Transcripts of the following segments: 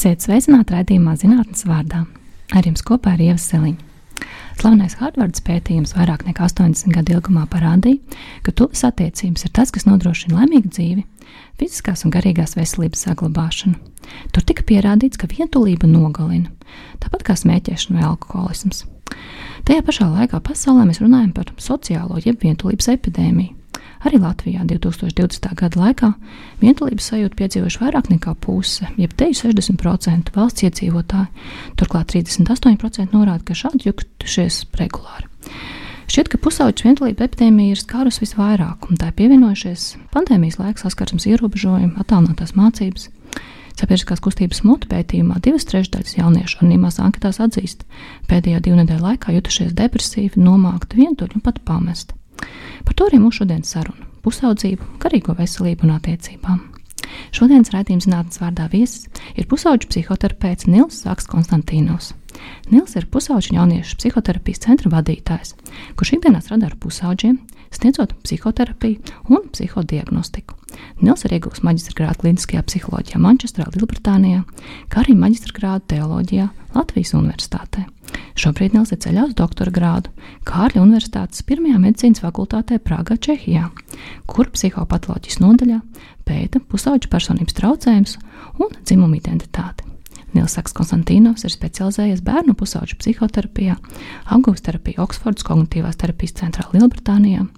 Esiet sveicināti raidījumā zinātnes vārdā. Ar jums kopā ir Ieva Seliņa. Slavenais Harvards pētījums vairāk nekā 80 gadu ilgumā parādīja, ka tuvas attiecības ir tas, kas nodrošina laimīgu dzīvi, fiziskās un garīgās veselības saglabāšanu. Tur tika pierādīts, ka vientulība nogalina, tāpat kā smēķēšana vai alkoholisms. Tajā pašā laikā pasaulē mēs runājam par sociālo jeb vientulības epidēmiju. Arī Latvijā 2020. gada laikā vientulības sajūtu piedzīvojuši vairāk nekā puse, jeb te ir 60% valsts iedzīvotāji. Turklāt 38% norāda, ka šādi jutušies regulāri. Šķiet, ka pusauģu vientulība epidēmija ir skārus visvairāk, un tā ir pievienojušies pandēmijas laika saskarsmes ierobežojumi, attālinātās mācības. Sabiedriskās kustības motu pētījumā divas trešdaļas jauniešu anonīmās anketās atzīst, pēdējo divu nedēļu laikā jutušies depresīvi, nomākti, vientuļi un pat pamesti. Par to arī mūsu šodienas saruna - pusaudzību, garīgo veselību un attiecībām. Šodienas raidījuma zinātnes vārdā viesis ir pusauģu psihoterapeits Nils Saks Konstantīnos. Nils ir pusauģu jauniešu psihoterapijas centra vadītājs, kurš ikdienā strādā ar pusauģiem, sniedzot psihoterapiju un psihodiagnostiku. Nils ir ieguvis maģistra grādu kliniskajā psiholoģijā Manchesterā, Lielbritānijā, kā arī maģistra grādu teoloģijā Latvijas Universitātē. Šobrīd Nils ir ceļā uz doktora grādu Kārļa Universitātes pirmajā medicīnas fakultātē Prāgā, Čehijā, kur psihopatoloģijas nodaļā pēta pusauģu personības traucējumus un dzimumu identitāti. Nils Saks Konstantīnovs ir specializējies bērnu pusauģu psihoterapijā, apgūst terapiju Oksfordas Kognitīvās terapijas centrā Lielbritānijā.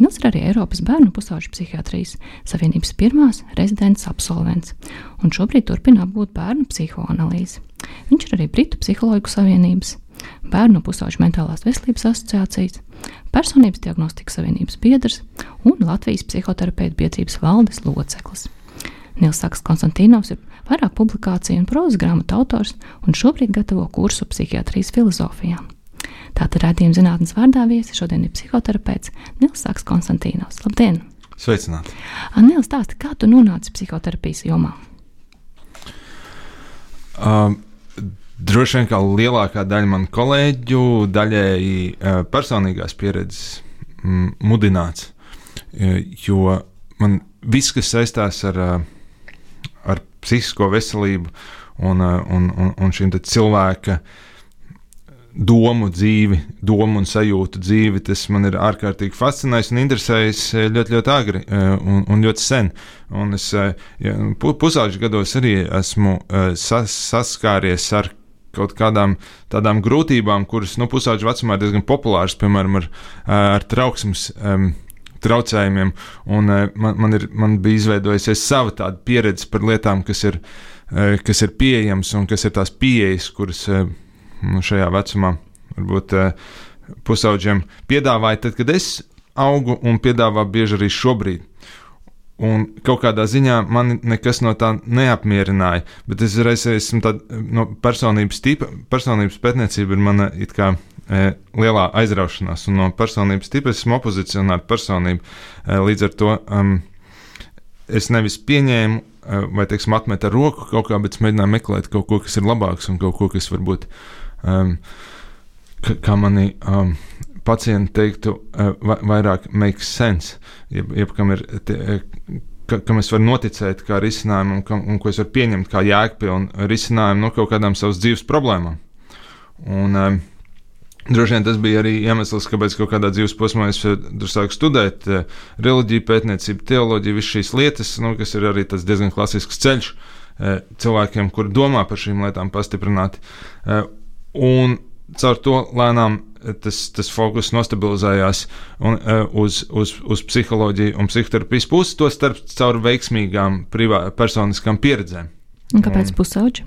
Nils ir arī Eiropas Bērnu pusauģu psihiatrijas savienības pirmās rezidents absolvents, un šobrīd turpina apgūt bērnu psihoanalīzi. Viņš ir arī Britu psiholoģu savienības, Bērnu pusauģu mentālās veselības asociācijas, Personības diagnostikas savienības biedrs un Latvijas psihoterapeitu biedrības valdes loceklis. Nils Saks Konstantīnovs ir vairāk publikāciju un prozas grāmatu autors un šobrīd gatavo kursu psihiatrijas filozofijā. Tātad redzējuma zinātnes vārdā viesi šodien ir psihoterapeits Nils Saks Konstantīnovs. Labdien! Sveicināti! Nils, stāsti, kā tu nonāci psihoterapijas jomā? Um, droši vien kā lielākā daļa manu kolēģu, daļēji uh, personīgās pieredzes mm, mudināts. Uh, jo man viss, kas saistās ar, uh, ar psihisko veselību un, uh, un, un, un šīm cilvēka domu dzīvi, domu un sajūtu dzīvi. Tas man ir ārkārtīgi fascinējis un interesējis ļoti, ļoti agri un, un ļoti sen. Un es ja, pusauģu gados arī esmu sas, saskāries ar kaut kādām tādām grūtībām, kuras nu, pusauģu vecumā ir diezgan populāras, piemēram, ar, ar trauksmes. Um, Traucējumiem, un man, man, ir, man bija izveidojusies sava tāda pieredze par lietām, kas ir, kas ir pieejamas un kas ir tās pieejas, kuras nu, šajā vecumā varbūt pusauģiem piedāvāja, tad, kad es augu un piedāvā bieži arī šobrīd. Un kaut kādā ziņā man nekas no tā neapmierināja. Bet es reiz esmu tāda no personības tipa, personības pētniecība ir mana it kā e, lielā aizraušanās. Un no personības tipa esmu opozicionāra personība. E, līdz ar to um, es nevis pieņēmu e, vai, teiksim, atmetu ar roku kaut kā, bet mēģināju meklēt kaut ko, kas ir labāks un kaut ko, kas varbūt, um, kā mani. Um, pacienti teiktu, uh, vairāk makes sense, jeb, jeb kam ir. Te, ka, kam es varu noticēt, kā risinājumu, un, kam, un ko es varu pieņemt kā jēgpilnu risinājumu no kaut kādām savas dzīves problēmām. Un, um, Droši vien tas bija arī iemesls, kāpēc kaut kādā dzīves posmā es sāku studēt reliģiju, pētniecību, teoloģiju, visas šīs lietas, nu, kas ir arī diezgan klasisks ceļš cilvēkiem, kuri domā par šīm lietām pastiprināti. Un caur to lēnām tas, tas fokus nostabilizējās un, uh, uz, uz, uz psiholoģiju un psihoterapijas pusi, to starp caur veiksmīgām privā, personiskām pieredzēm. Un kāpēc pusauģi?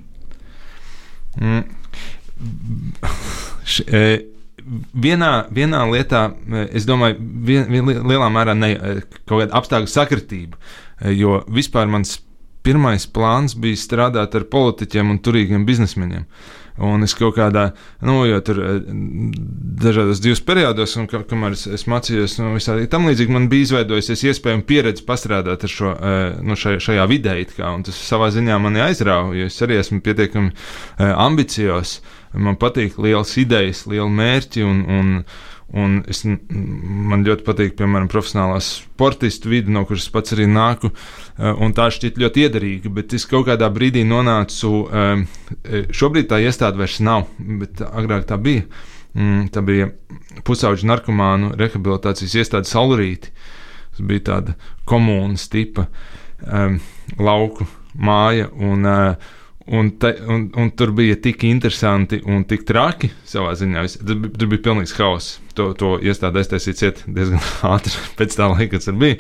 Mm, š, e, vienā, vienā lietā, es domāju, vien, vien, lielā mērā ne kaut kāda apstākļu sakritība, jo vispār mans pirmais plāns bija strādāt ar politiķiem un turīgiem biznesmeņiem. Uh, Un es kaut kādā, nu, jo tur eh, dažādos dzīves periodos, un kamēr es, es mācījos, nu, visādi tam līdzīgi, man bija izveidojusies iespēja un pieredze pastrādāt ar šo, eh, nu, šajā, šajā vidē, kā, un tas savā ziņā mani aizrauja, jo es arī esmu pietiekami eh, ambiciozs. Man patīk lielas idejas, liela mērķi, un, un, Un es, man ļoti patīk, piemēram, profesionālā sportistu vide, no kuras pats arī nāku. Un tā šķiet ļoti iederīga, bet es kaut kādā brīdī nonācu. Šobrīd tā iestāde vairs nav, bet agrāk tā bija. Mm, tā bija pusauģu narkomānu rehabilitācijas iestāde Saulrīti. Tas bija tāda komunas tipa lauku māja. Un, Un, te, un, un tur bija tik interesanti un tik traki savā ziņā. Tur, tur bija pilnīgs hauss. To, to iestādi aiztaisīt diezgan ātri pēc tā laika, kas tur bija.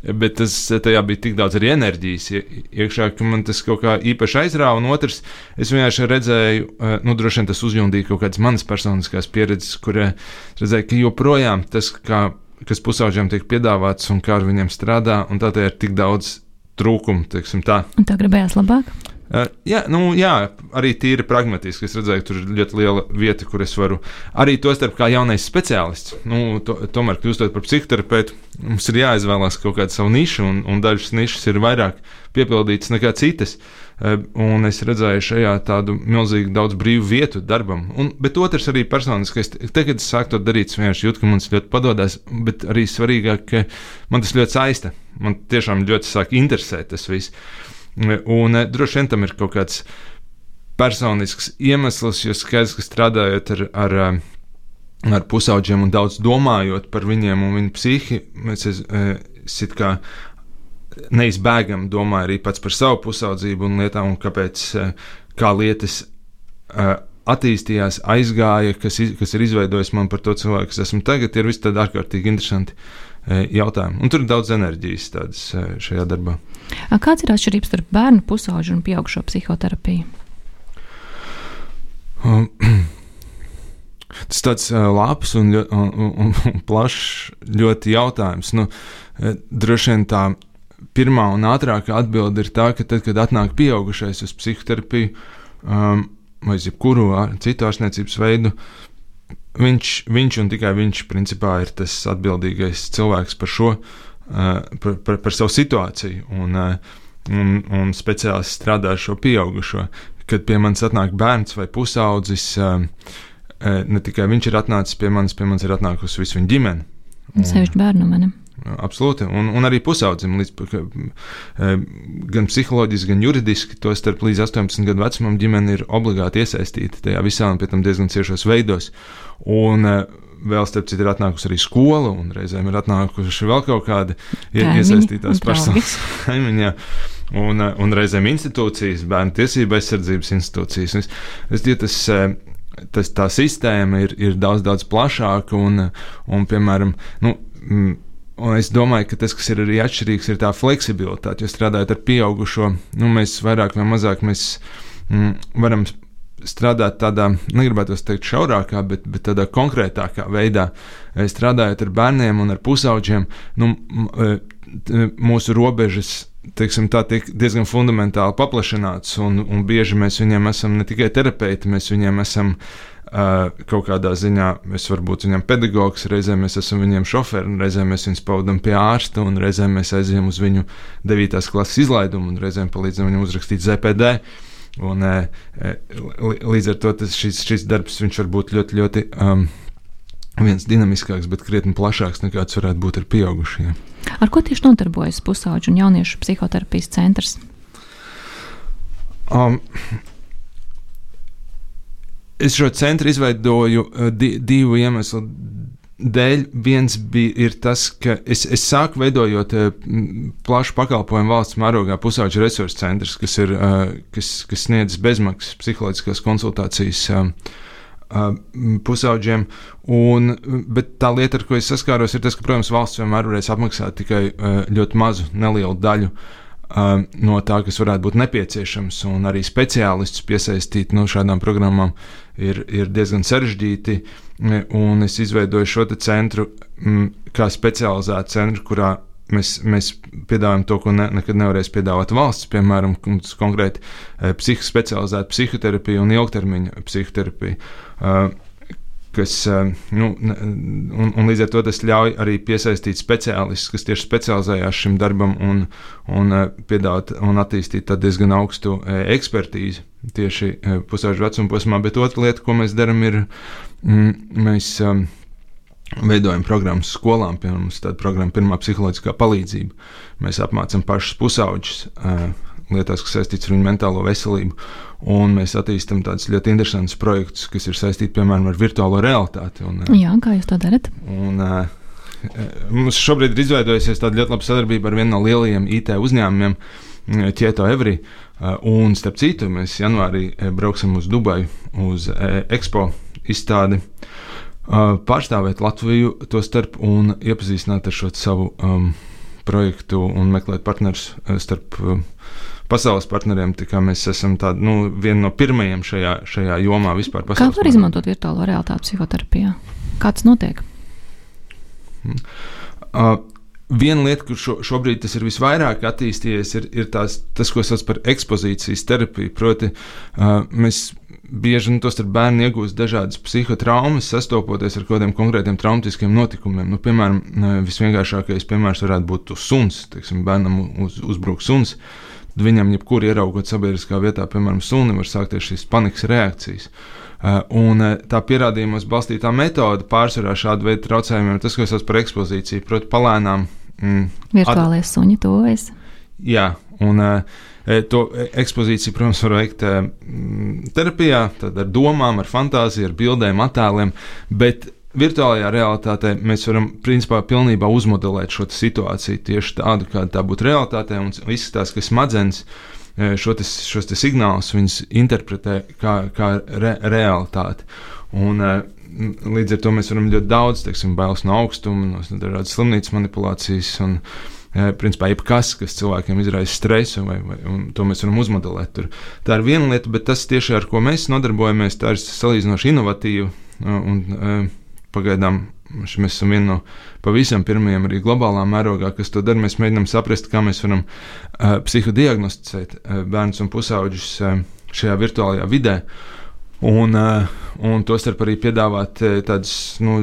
Bet tas, tajā bija tik daudz arī enerģijas iekšā, ka man tas kaut kā īpaši aizrāva. Un otrs, es vienkārši redzēju, eh, nu, droši vien tas uzjundīja kaut kādas manas personiskās pieredzes, kur redzēju, ka joprojām tas, kā, kas pusauģiem tiek piedāvāts un kā ar viņiem strādā, un tā ir tik daudz trūkumu, tā. Un tā gribējās labāk? Uh, jā, nu, jā, arī tīri pragmatiski. Es redzēju, ka tur ir ļoti liela vieta, kur es varu arī to starp kā jaunais speciālists. Nu, to, tomēr, kļūstot par psihoterapeitu, mums ir jāizvēlās kaut kāda sava niša, un, un dažas nišas ir vairāk piepildītas nekā citas. Uh, un es redzēju šajā tādu milzīgu daudz brīvu vietu darbam. Un, bet otrs arī personiskais, te, kad es sāku to darīt, es vienkārši jūtu, ka man tas ļoti padodas, bet arī svarīgāk, ka man tas ļoti saista. Man tiešām ļoti sāk interesēt tas viss. Un eh, droši vien tam ir kaut kāds personisks iemesls, jo skaidrs, ka strādājot ar, ar, eh, ar pusauģiem un daudz domājot par viņiem un viņu psihi, mēs esam kā neizbēgami domāju arī pats par savu pusaudzību un lietām, un kāpēc eh, kā lietas attīstījās, aizgāja, kas, kas ir izveidojis man par to cilvēku, kas esmu tagad, ir viss tādi ārkārtīgi interesanti jautājumi. Un tur ir daudz enerģijas tādas šajā darbā. Kāds ir atšķirības starp bērnu pusauģu un pieaugušo psihoterapiju? Um, tas tāds uh, labs un, un, un, un plašs ļoti jautājums. Nu, droši vien tā pirmā un ātrākā atbilde ir tā, ka tad, kad atnāk pieaugušais uz psihoterapiju um, vai jebkuru citu ārstniecības veidu, viņš, viņš un tikai viņš principā ir tas atbildīgais cilvēks par šo Eh, par, par, par savu situāciju. Un, eh, un, un speciālists strādā ar šo pieaugušo. Kad pie manis atnāk bērns vai pusaudzis, eh, ne tikai viņš ir atnācis pie manis, pie manis ir atnākusi visa viņa ģimene. Sevišķi bērnu manim. Absolūti, un, un arī pusaudzim, līdz, gan psiholoģiski, gan juridiski, to starp līdz 18 gadu vecumam, ģimene ir obligāti iesaistīta tajā visā un pēc tam diezgan ciešos veidos. Un, vēl, starp citu, ir atnākusi arī skola, un reizēm ir atnākuši vēl kaut kādi iesaistītās personas kaimiņā. Un, eh, un reizēm institūcijas, bērnu tiesību aizsardzības institūcijas. Es, es domāju, tas, eh, tas, tā sistēma ir, ir daudz, daudz plašāka. Un, un piemēram, nu, Un es domāju, ka tas, kas ir arī atšķirīgs, ir tā fleksibilitāte. Jo strādājot ar pieaugušo, nu, mēs vairāk vai mazāk mēs, mm, varam strādāt tādā, negribētu teikt, šaurākā, bet, bet tādā konkrētākā veidā. Eh, strādājot ar bērniem un ar pusauģiem, nu, eh, mūsu robežas teiksim, tā tiek diezgan fundamentāli paplašināts, un, un bieži mēs viņiem esam ne tikai terapeiti, mēs viņiem esam uh, kaut kādā ziņā, mēs varam būt viņiem pedagogs, reizēm mēs esam viņiem šoferi, reizēm mēs viņus pavadām pie ārsta, un reizēm mēs aizējām uz viņu 9. klases izlaidumu, un reizēm palīdzam viņam uzrakstīt ZPD. Un, līdz ar to tas, šis, šis darbs var būt ļoti, ļoti um, viens dinamiskāks, bet krietni plašāks nekā tas varētu būt ar pieaugušiem. Ar ko tieši nodarbojas pusauģu un jauniešu psihoterapijas centrs? Um, es šo centru izveidoju uh, di divu iemeslu dēļ viens bija tas, ka es, es sāku veidojot uh, plašu pakalpojumu valsts mērogā pusauģu resursu centrs, kas, ir, uh, kas, kas sniedz bezmaksas psiholoģiskās konsultācijas pusauģiem. Un, bet tā lieta, ar ko es saskāros, ir tas, ka, protams, valsts vienmēr varēs apmaksāt tikai ļoti mazu, nelielu daļu. Uh, no tā, kas varētu būt nepieciešams, un arī speciālistus piesaistīt no šādām programmām, ir, ir diezgan sarežģīti. Uh, un es izveidoju šo centru m, kā specializētu centru, kurā mēs, mēs piedāvājam to, ko ne, nekad nevarēs piedāvāt valsts, piemēram, konkrēti e, psihospecializēta psihoterapija un ilgtermiņa psihoterapija. Kas, e, nu, un, un līdz ar to tas ļauj arī piesaistīt speciālistus, kas tieši specializējās šim darbam un, un piedāvāt un attīstīt diezgan augstu ekspertīzi tieši pusauģu vecuma posmā. Bet otra lieta, ko mēs darām, ir Mm, mēs um, veidojam programmas skolām, piemēram, tāda programma Pirmā psiholoģiskā palīdzība. Mēs apmācām pašus pusauģus lietās, kas saistīts ar viņu mentālo veselību, un mēs attīstām tādus ļoti interesantus projektus, kas ir saistīti, piemēram, ar virtuālo realitāti. Un, Jā, kā jūs to darat? Un, Mums šobrīd ir izveidojusies tāda ļoti laba sadarbība ar vienu no lielajiem IT uzņēmumiem, Tieto Evri. Un, starp citu, mēs janvārī brauksim uz Dubaju, uz Expo izstādi. Pārstāvēt Latviju to starp un iepazīstināt ar šo savu um, projektu un meklēt partnerus starp um, pasaules partneriem. Mēs esam tādi, nu, viena no pirmajiem šajā, šajā jomā vispār. Kā var partneriem. izmantot virtuālo realitāti psihoterapijā? Kā tas notiek? Uh, Viena lieta, kur šo, šobrīd tas ir visvairāk attīstījies, ir, ir tās, tas, ko sauc par ekspozīcijas terapiju. Proti, uh, mēs bieži nu, tos bērni iegūst dažādas psihotraumas, sastopoties ar kādiem konkrētiem traumatiskiem notikumiem. Nu, piemēram, visvienkāršākais piemērs varētu būt suns. Teiksim, bērnam uz, uzbruk suns. Viņam, jebkur ieraugot sabiedriskā vietā, piemēram, suni, var sākties šīs panikas reakcijas. Uh, un uh, tā pierādījumos balstītā metode pārsvarā šādu veidu traucējumiem ir tas, ko sauc par ekspozīciju. Proti, palēnām. Mm, Virtuālie suņi tuvojas. Jā, un uh, E, to ekspozīciju, protams, var veikt e, terapijā, ar domām, ar fantāziju, ar bildēm, attēliem, bet virtuālajā realitātē mēs varam principā pilnībā uzmodelēt šo situāciju tieši tādu, kāda tā būtu realitātē, un viss tās, kas smadzenes e, šo te, šos te signālus viņas interpretē kā, kā re, realitāti. Un, līdz ar to mēs varam ļoti daudz, teiksim, bailes no augstuma, no dažādas slimnīcas manipulācijas un, principā jebkas, kas cilvēkiem izraisa stresu, vai, vai, to mēs varam uzmodelēt. Tur. Tā ir viena lieta, bet tas tieši ar ko mēs nodarbojamies, tā ir salīdzinoši inovatīva. Un, pagaidām mēs esam viena no pavisam pirmajiem arī globālā mērogā, kas to dara. Mēs mēģinām saprast, kā mēs varam uh, psihodiagnosticēt uh, bērnus un pusauģus uh, šajā virtuālajā vidē. Un, uh, un tostarp arī piedāvāt uh, tādas nu,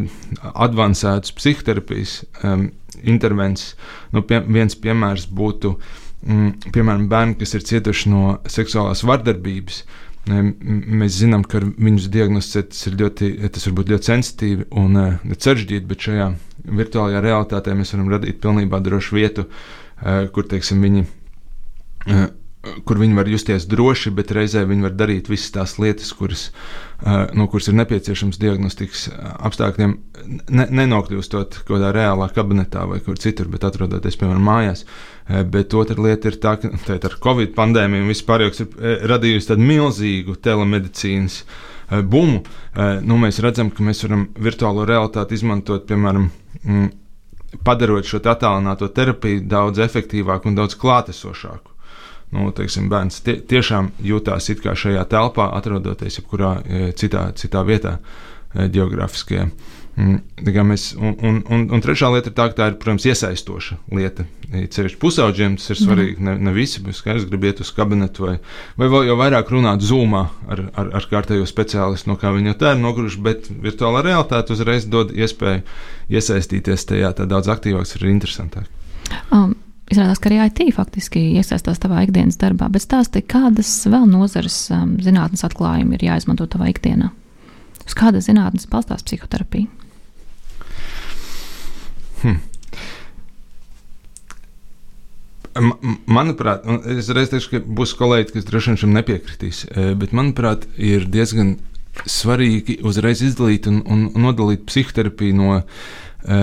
avansētas psihoterapijas um, intervences. Nu, pie, viens piemērs būtu mm, piemēram bērni, kas ir cietuši no seksuālās vardarbības. Mēs zinām, ka viņus diagnosticēt tas, ļoti, tas var būt ļoti sensitīvi un uh, sarežģīti, bet šajā virtuālajā realitātē mēs varam radīt pilnībā drošu vietu, uh, kur teiksim, viņi uh, kur viņi var justies droši, bet reizē viņi var darīt visas tās lietas, kuras, no kuras ir nepieciešams diagnostikas apstākļiem, ne, nenokļūstot kaut kādā reālā kabinetā vai kur citur, bet atrodoties, piemēram, mājās. Bet otra lieta ir tā, ka tā ar Covid pandēmiju vispār ir radījusi tādu milzīgu telemedicīnas bumu. Nu, mēs redzam, ka mēs varam virtuālo realitāti izmantot, piemēram, mm, padarot šo attālināto terapiju daudz efektīvāku un daudz klātesošāku nu, teiksim, bērns tie, tiešām jutās it kā šajā telpā, atrodoties jebkurā citā, citā vietā, geogrāfiskajā. Mm, mēs, un, un, un, un trešā lieta ir tā, ka tā ir, protams, iesaistoša lieta. Ceļš pusauģiem tas ir svarīgi. Ne, ne visi skaidrs grib iet uz kabinetu vai, vai vēl jau vairāk runāt zūmā ar, ar, ar kārtējo speciālistu, no kā viņi jau tā ir noguruši, bet virtuālā realitāte uzreiz dod iespēju iesaistīties tajā tā daudz aktīvāk, ir interesantāk. Um, Izrādās, ka arī IT faktiski iesaistās tavā ikdienas darbā, bet stāsti, kādas vēl nozares um, zinātnes atklājumi ir jāizmanto tavā ikdienā? Uz kādas zinātnes balstās psihoterapija? Hmm. Manuprāt, es reiz teikšu, ka būs kolēģi, kas droši vien šim nepiekritīs, e, bet manuprāt, ir diezgan svarīgi uzreiz izdalīt un, un, nodalīt psihoterapiju no, e,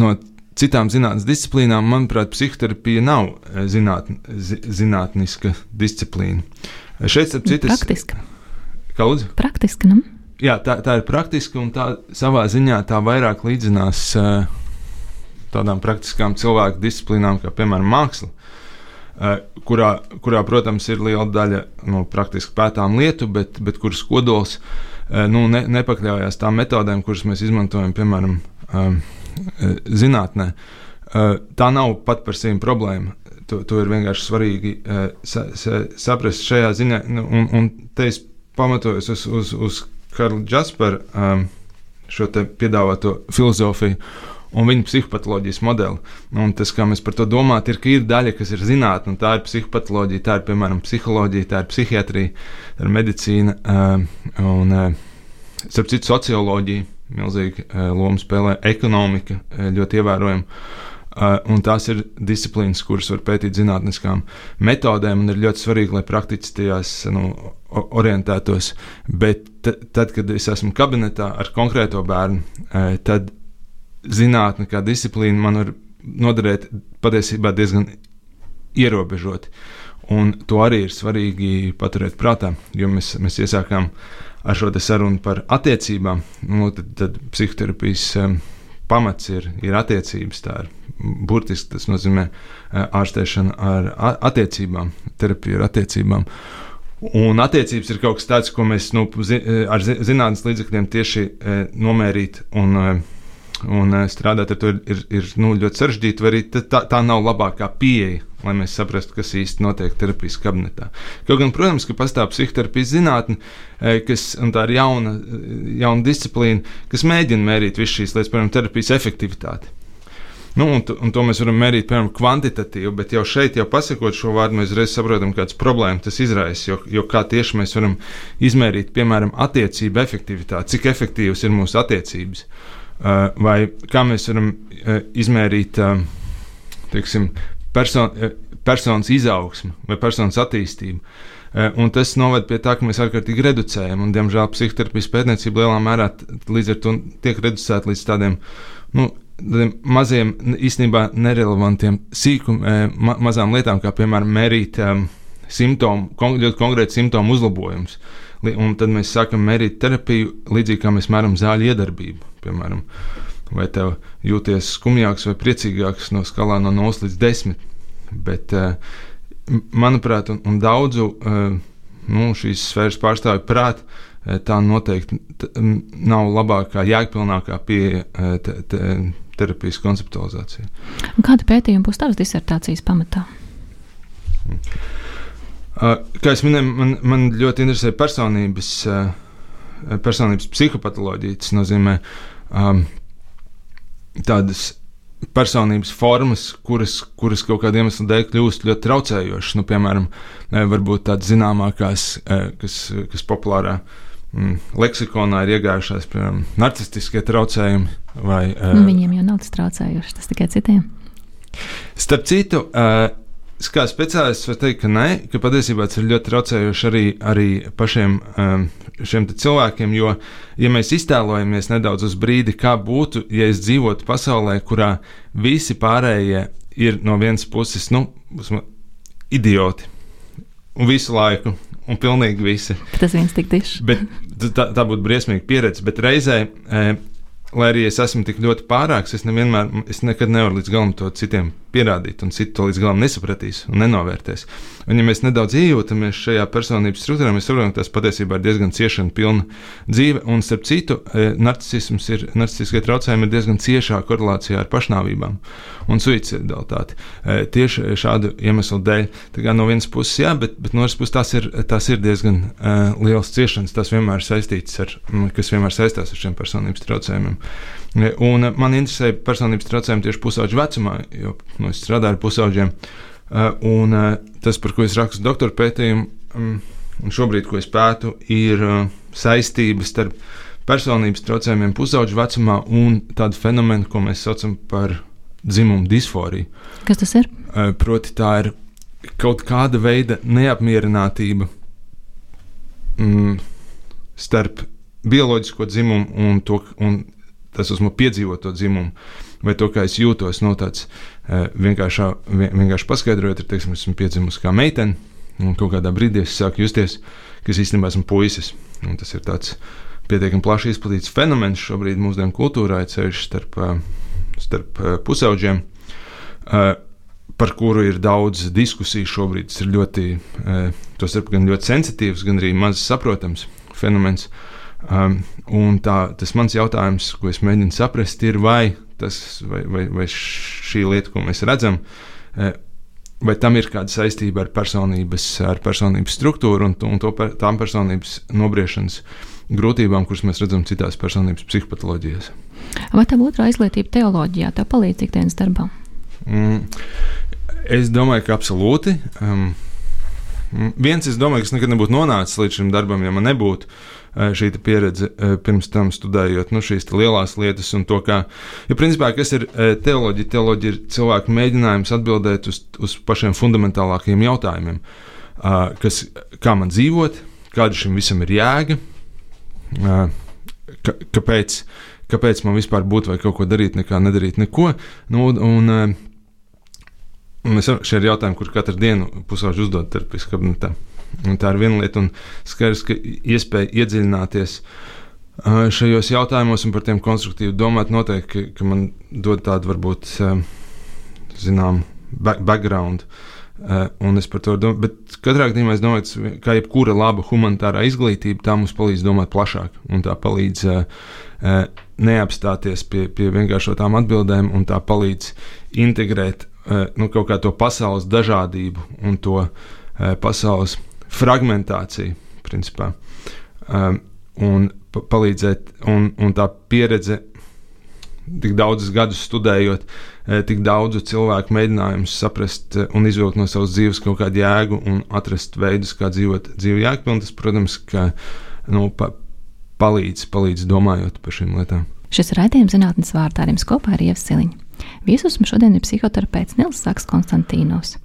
no citām zinātnīs disciplīnām, manuprāt, psihoterapija nav eh, zināt, zi, zinātniska disciplīna. Šeit, ap citas, praktiska. Kaudz? Praktiska, nu? Jā, tā, tā ir praktiska un tā savā ziņā tā vairāk līdzinās uh, tādām praktiskām cilvēku disciplīnām, kā piemēram māksla. Uh, kurā, kurā, protams, ir liela daļa nu, praktiski pētām lietu, bet, bet kuras kodols uh, nu, ne, nepakļaujas tām metodēm, kuras mēs izmantojam, piemēram, zinātnē. Tā nav pat par sevi problēma. To, to ir vienkārši svarīgi eh, sa, sa, saprast šajā ziņā, nu, un, un te es pamatojos uz, uz, uz Karla Jasperu um, šo piedāvāto filozofiju un viņa psihopatoloģijas modeli. Un tas, kā mēs par to domājam, ir, ka ir daļa, kas ir zinātnē, un tā ir psihopatoloģija, tā ir piemēram psiholoģija, tā ir psihiatrija, tā ir medicīna uh, un, uh, starp citu, socioloģija milzīga loma spēlē ekonomika, ļoti ievērojama. Uh, un tās ir disciplīnas, kuras var pētīt zinātniskām metodēm, un ir ļoti svarīgi, lai praktiski tajās nu, orientētos. Bet tad, kad es esmu kabinetā ar konkrēto bērnu, uh, tad zinātne kā disciplīna man var noderēt patiesībā diezgan ierobežoti. Un to arī ir svarīgi paturēt prātā, jo mēs, mēs iesākām ar šo sarunu par attiecībām. Nu, tad, tad psihoterapijas um, pamats ir, ir attiecības. Tā ir burtiski tas nozīmē ārstēšana ar attiecībām, terapija ar attiecībām. Un attiecības ir kaut kas tāds, ko mēs nu, zi, ar zinātnīs līdzekļiem tieši nomērīt un, un strādāt ar to ir, ir, ir nu, ļoti sarežģīti. Arī tā, tā nav labākā pieeja, lai mēs saprastu, kas īsti notiek terapijas kabinetā. Kaut gan, protams, ka pastāv psihoterapijas zinātne, kas ir jauna, jauna disciplīna, kas mēģina mērīt visas šīs lietas, piemēram, terapijas efektivitāti. Nu, un, un to mēs varam mērīt, piemēram, kvantitatīvi, bet jau šeit, jau pasakot šo vārdu, mēs reiz saprotam, kādas problēmas tas izraisa. Jo, jo kā tieši mēs varam izmērīt, piemēram, attiecību efektivitāti, cik efektīvas ir mūsu attiecības, uh, vai kā mēs varam uh, izmērīt, uh, teiksim, person, personas izaugsmu vai personas attīstību. Un tas noved pie tā, ka mēs ārkārtīgi reducējam, un, diemžēl, psihoterapijas pētniecība lielā mērā līdz ar to tiek reducēta līdz tādiem nu, maziem, īstenībā nerelevantiem sīkum, eh, ma mazām lietām, kā piemēram mērīt um, simptomu, kon ļoti konkrēti simptomu uzlabojumus. Un tad mēs sākam mērīt terapiju līdzīgi kā mēs mēram zāļu iedarbību. Piemēram, vai tev jūties skumjāks vai priecīgāks no skalā no 0 līdz 10. Bet, uh, manuprāt, un, un daudzu uh, nu, šīs sfēras pārstāvju prāt, tā noteikti nav labākā, jēgpilnākā pieeja terapijas konceptualizācija. Kāda pētījuma būs tavas disertācijas pamatā? Kā jau minēju, man, man ļoti interesē personības, personības psihopatoloģija. Tas nozīmē um, tādas personības formas, kuras, kuras kaut kādiem iemesliem dēļ kļūst ļoti traucējošas. Nu, piemēram, varbūt tādas zināmākās, kas, kas populārā uh, leksikonā ir iegājušās, piemēram, narcistiskie traucējumi. Vai, nu, viņiem jau nav tas traucējoši, tas tikai citiem. Starp citu, uh, kā speciālists var teikt, ka nē, ka patiesībā tas ir ļoti traucējoši arī, arī pašiem um, šiem cilvēkiem. Jo, ja mēs iztēlojamies nedaudz uz brīdi, kā būtu, ja es dzīvotu pasaulē, kurā visi pārējie ir no vienas puses, nu, idioti un visu laiku un pilnīgi visi. Tas viens tik tiešs. Bet tā, tā būtu briesmīga pieredze, bet reizē. E, lai arī es esmu tik ļoti pārāks, es, nevienmēr, es nekad nevaru līdz galam to citiem pierādīt, un citi to līdz galam nesapratīs un nenovērtēs. Un, ja mēs nedaudz iejūtamies šajā personības struktūrā, mēs saprotam, ka tas patiesībā ir diezgan ciešana pilna dzīve. Un, starp citu, e, narcisms ir, narcistiskie traucējumi ir diezgan ciešā korelācijā ar pašnāvībām un suicidalitāti. E, tieši šādu iemeslu dēļ. Tā kā no vienas puses, jā, bet, bet no otras puses tās ir, tās ir diezgan uh, liels ciešanas. Tas vienmēr ir saistīts ar, kas vienmēr saistās ar šiem personības traucējumiem. Un man interesē personības traucējumi tieši pusauģu vecumā, jo nu, es strādāju ar pusauģiem. Uh, un uh, tas, par ko es rakstu doktora pētījumu, um, un šobrīd, ko es pētu, ir uh, saistības starp personības traucējumiem pusauģu vecumā un tādu fenomenu, ko mēs saucam par dzimumu disforiju. Kas tas ir? Proti, tā ir kaut kāda veida neapmierinātība mm, starp bioloģisko dzimumu un, to, un tas esmu piedzīvot to dzimumu, vai to, kā es jūtos, no tāds uh, vienkāršā, vienkārši paskaidrojot, ir, teiksim, esmu piedzimusi kā meitene, un kādā brīdī es sāku justies, ka es īstenībā esmu puisis. Un tas ir tāds pietiekami plaši izplatīts fenomens šobrīd mūsdienu kultūrā, ceļš starp, starp pusauģiem. Uh, par kuru ir daudz diskusiju šobrīd. Tas ir ļoti, uh, gan ļoti sensitīvs, gan arī maz saprotams fenomens. Um, tā, tas mans jautājums, ko es mēģinu saprast, ir, vai, tas, vai, vai, vai šī lieta, ko mēs redzam, eh, vai tam ir kāda saistība ar personības, ar personības struktūru un, un to, tām personības nobriešanas grūtībām, kuras mēs redzam citās personības psihopatoloģijās. Vai tā otrā izglītība teoloģijā tev palīdz ikdienas darbā? Mm, es domāju, ka absolūti. Um, Viens, es domāju, ka es nekad nebūtu nonācis līdz šim darbam, ja man nebūtu šī pieredze pirms tam studējot nu, šīs lielās lietas un to, kā. Jo, principā, kas ir teoloģija? Teoloģija ir cilvēku mēģinājums atbildēt uz, uz pašiem fundamentālākajiem jautājumiem. Kas, kā man dzīvot, kāda šim visam ir jēga, kāpēc, kāpēc man vispār būtu vai kaut ko darīt, nekā nedarīt neko. Nu, un, Un es, šie ir jautājumi, kur katru dienu pusauģi uzdod terapijas kabinetā. Un tā ir viena lieta, un skaidrs, ka iespēja iedziļināties šajos jautājumos un par tiem konstruktīvi domāt, noteikti, ka, man dod tādu varbūt, zinām, background. Un es par to domāju, bet katrā gadījumā es domāju, ka jebkura laba humanitārā izglītība tā mums palīdz domāt plašāk, un tā palīdz neapstāties pie, pie vienkāršotām atbildēm, un tā palīdz integrēt nu, kaut kā to pasaules dažādību un to pasaules fragmentāciju, principā. Um, un pa palīdzēt, un, un tā pieredze, tik daudzus gadus studējot, uh, tik daudzu cilvēku mēģinājumus saprast uh, un izvilkt no savas dzīves kaut kādu jēgu un atrast veidus, kā dzīvot dzīvi jēgpilni, tas, protams, ka, nu, pa, palīdz, palīdz domājot par šīm lietām. Šis raidījums zinātnes vārdā arī kopā ar Ievu Siliņu. Viesus mums šodien ir psihoterapeits Nils Saks Konstantīnos.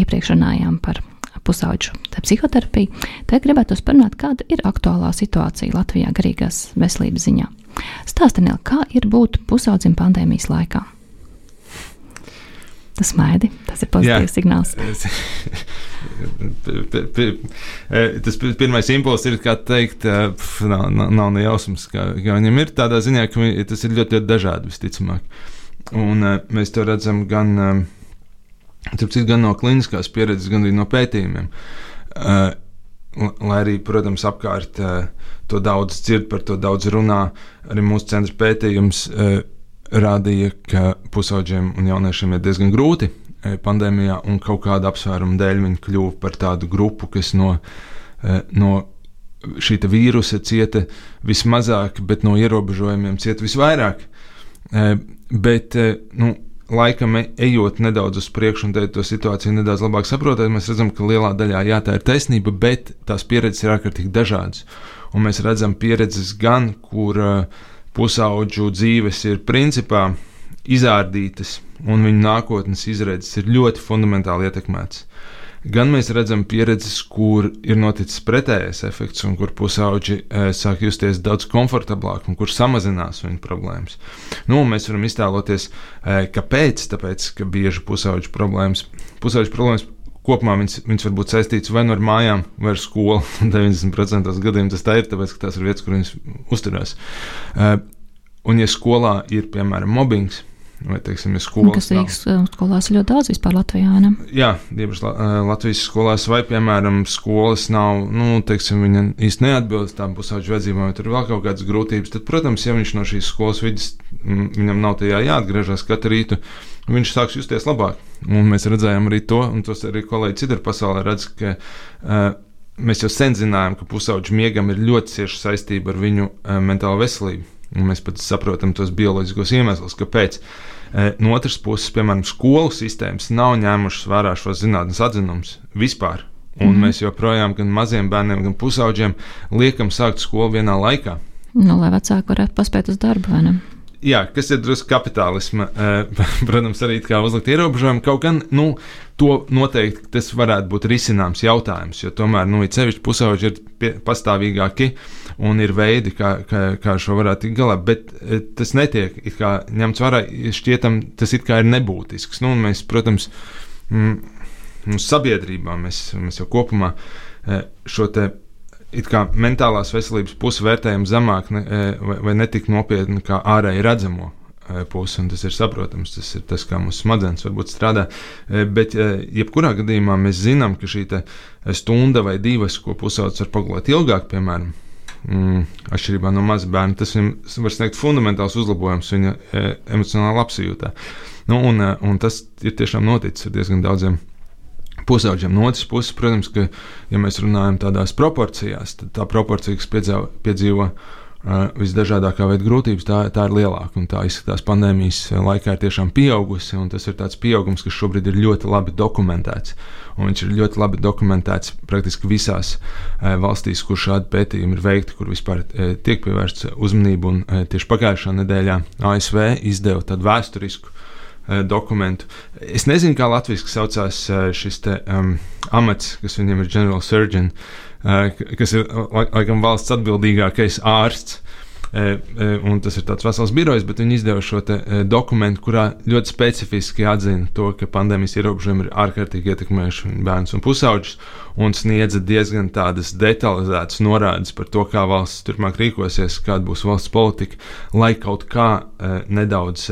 Iepriekš runājām par pusauģu psihoterapiju. Tagad gribētu parunāt, kāda ir aktuālā situācija Latvijā garīgās veselības ziņā. Stāstiet, kā ir būt pusaudzim pandēmijas laikā? Tas maidi, tas ir pozitīvs Jā. signāls. tas pirmais impulss ir, kā teikt, nav, nav ne jausmas, kā, kā viņam ir tādā ziņā, ka tas ir ļoti, ļoti dažādi visticamāk. Un, uh, mēs to redzam gan, uh, citu, gan no kliniskās pieredzes, gan arī no pētījumiem. Uh, lai arī, protams, apkārt uh, to daudz dzird, par to daudz runā, arī mūsu centra pētījums uh, rādīja, ka pusauģiem un jauniešiem ir diezgan grūti pandēmijā, un kaut kāda apsvēruma dēļ viņi kļuva par tādu grupu, kas no, no šī vīrusa cieta vismazāk, bet no ierobežojumiem cieta visvairāk. Bet, nu, laikam ejot nedaudz uz priekšu un to situāciju nedaudz labāk saprotot, mēs redzam, ka lielā daļā jā, tā ir taisnība, bet tās pieredzes ir ārkārtīgi dažādas. Un mēs redzam pieredzes gan, kur pusauģu dzīves ir principā izārdītas, un viņu nākotnes izredzes ir ļoti fundamentāli ietekmētas gan mēs redzam pieredzes, kur ir noticis pretējais efekts, un kur pusauģi e, sāk justies daudz komfortablāk, un kur samazinās viņu problēmas. Nu, mēs varam iztēloties, e, kāpēc. Tāpēc, ka bieži pusauģu problēmas, pusauģu problēmas kopumā viņas, viņas var būt saistītas vai nu ar mājām, vai ar skolu. 90% gadījumā tas tā ir, tāpēc, ka tās ir vietas, kur viņas uzturās. E, un, ja skolā ir piemēram mobbings, Vai, teiksim, skolas, kas Rīgas nav. skolās ir ļoti daudz vispār Latvijā? Ne? Jā, divas Latvijas skolās, vai, piemēram, skolas nav, nu, teiksim, viņa īsti neatbilst tām pusauģu vajadzībām, vai tur vēl kaut kādas grūtības, tad, protams, ja viņš no šīs skolas vidas, viņam nav tajā jāatgriežas katru rītu, viņš sāks justies labāk. Un mēs redzējām arī to, un tos arī kolēģi citur pasaulē redz, ka uh, mēs jau sen zinājām, ka pusauģu miegam ir ļoti cieša saistība ar viņu uh, mentālo veselību. Mēs pat saprotam tos bioloģiskos iemeslus, kāpēc. E, no otras puses, piemēram, skolu sistēmas nav ņēmušas vērā šos zinātnīs atzinumus vispār. Un mm -hmm. mēs joprojām gan maziem bērniem, gan pusauģiem liekam sākt skolu vienā laikā. Nu, lai vecāki varētu paspēt uz darbu, vai ne? jā, kas ir drusku kapitālisma, eh, protams, arī kā uzlikt ierobežojumu. Kaut gan nu, to noteikti tas varētu būt risināms jautājums, jo tomēr nu, ir sevišķi pusauģi ir pastāvīgāki un ir veidi, kā, kā, kā šo varētu tikt galā, bet eh, tas netiek ņemts vērā. Šķietam, tas it kā ir nebūtisks. Nu, mēs, protams, mm, mums sabiedrībā mēs, mēs jau kopumā eh, šo te it kā mentālās veselības pusi vērtējam zemāk ne, e, vai, vai netik nopietni kā ārēji redzamo e, pusi, un tas ir saprotams. Tas ir tas, kā mūsu smadzenes varbūt strādā. E, bet, jebkurā gadījumā, mēs zinām, ka šī stunda vai divas, ko pusaudzis var pagulēt ilgāk, piemēram, mm, atšķirībā no maza bērna, tas viņam var sniegt fundamentāls uzlabojums viņa emocionālā apsijūtā. Nu, un, un tas ir tiešām noticis ar diezgan daudziem pusauģiem. No otras puses, protams, ka, ja mēs runājam tādās proporcijās, tad tā proporcija, kas piedzīvo, piedzīvo Uh, visdažādākā veida grūtības, tā, tā ir lielāka. Un tā izskatās pandēmijas laikā ir tiešām pieaugusi, tas ir tāds pieaugums, kas šobrīd ir ļoti labi dokumentēts. Un viņš ir ļoti labi dokumentēts praktiski visās valstīs, kur šādi pētījumi ir veikti, kur vispār tiek pievērsta uzmanība. Un tieši pagājušā nedēļā ASV izdeva tādu vēsturisku dokumentu. Es nezinu, kā latviešu saucās šis te, um, amats, kas viņiem ir General Surgeon. Uh, kas ir laikam valsts atbildīgākais ārsts. Eh, eh, un tas ir tāds vesels birojs, bet viņi izdeva šo dokumentu, kurā ļoti specifiski atzina to, ka pandēmijas ierobežojumi ir ārkārtīgi ietekmējuši bērnus un pusauģus, un sniedza diezgan tādas detalizētas norādes par to, kā valsts turpmāk rīkosies, kāda būs valsts politika, lai kaut kā nedaudz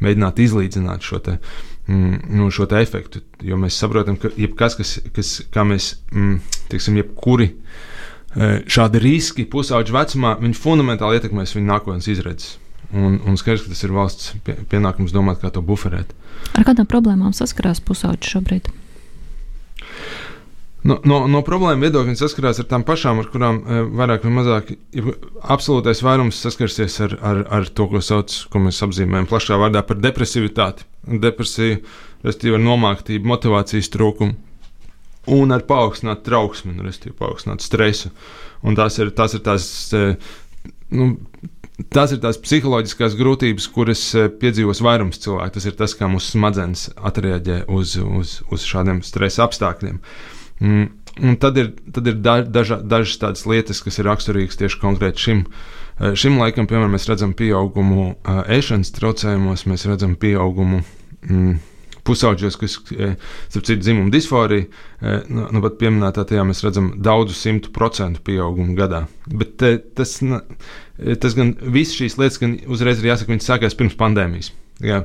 mēģinātu izlīdzināt šo te nu, šo efektu. Jo mēs saprotam, ka jebkas, kas, kas kā mēs, mm, teiksim, jebkuri e, šādi riski pusauģu vecumā, viņi fundamentāli ietekmēs viņu nākotnes izredzes. Un, un skaidrs, ka tas ir valsts pienākums domāt, kā to buferēt. Ar kādām problēmām saskarās pusauģi šobrīd? No, no, no problēmu viedokļa saskarās ar tām pašām, ar kurām e, vairāk vai mazāk absolūtais vairums saskarsies ar, ar, ar to, ko, sauc, ko mēs apzīmējam plašā vārdā par depresivitāti depresiju, respektīvi ar nomāktību, motivācijas trūkumu un ar paaugstinātu trauksmi, nu, respektīvi paaugstinātu stresu. Un tās ir, tās ir tās. E, nu, Tās ir tās psiholoģiskās grūtības, kuras e, piedzīvos vairums cilvēku. Tas ir tas, kā mūsu smadzenes atreaģē uz, uz, uz šādiem stresa apstākļiem. Mm, un tad ir, tad ir daža, dažas tādas lietas, kas ir raksturīgas tieši konkrēti šim Eh, šim laikam, piemēram, mēs redzam pieaugumu eh, ēšanas traucējumos, mēs redzam pieaugumu. Mm, Pusauģos, kas eh, citu dzimumu disforija, nu, nu pat pieminētā tajā mēs redzam daudzu simtu procentu pieaugumu gadā. Bet tas, tas gan visas šīs lietas, gan uzreiz ir jāsaka, viņas sākās pirms pandēmijas. Jā,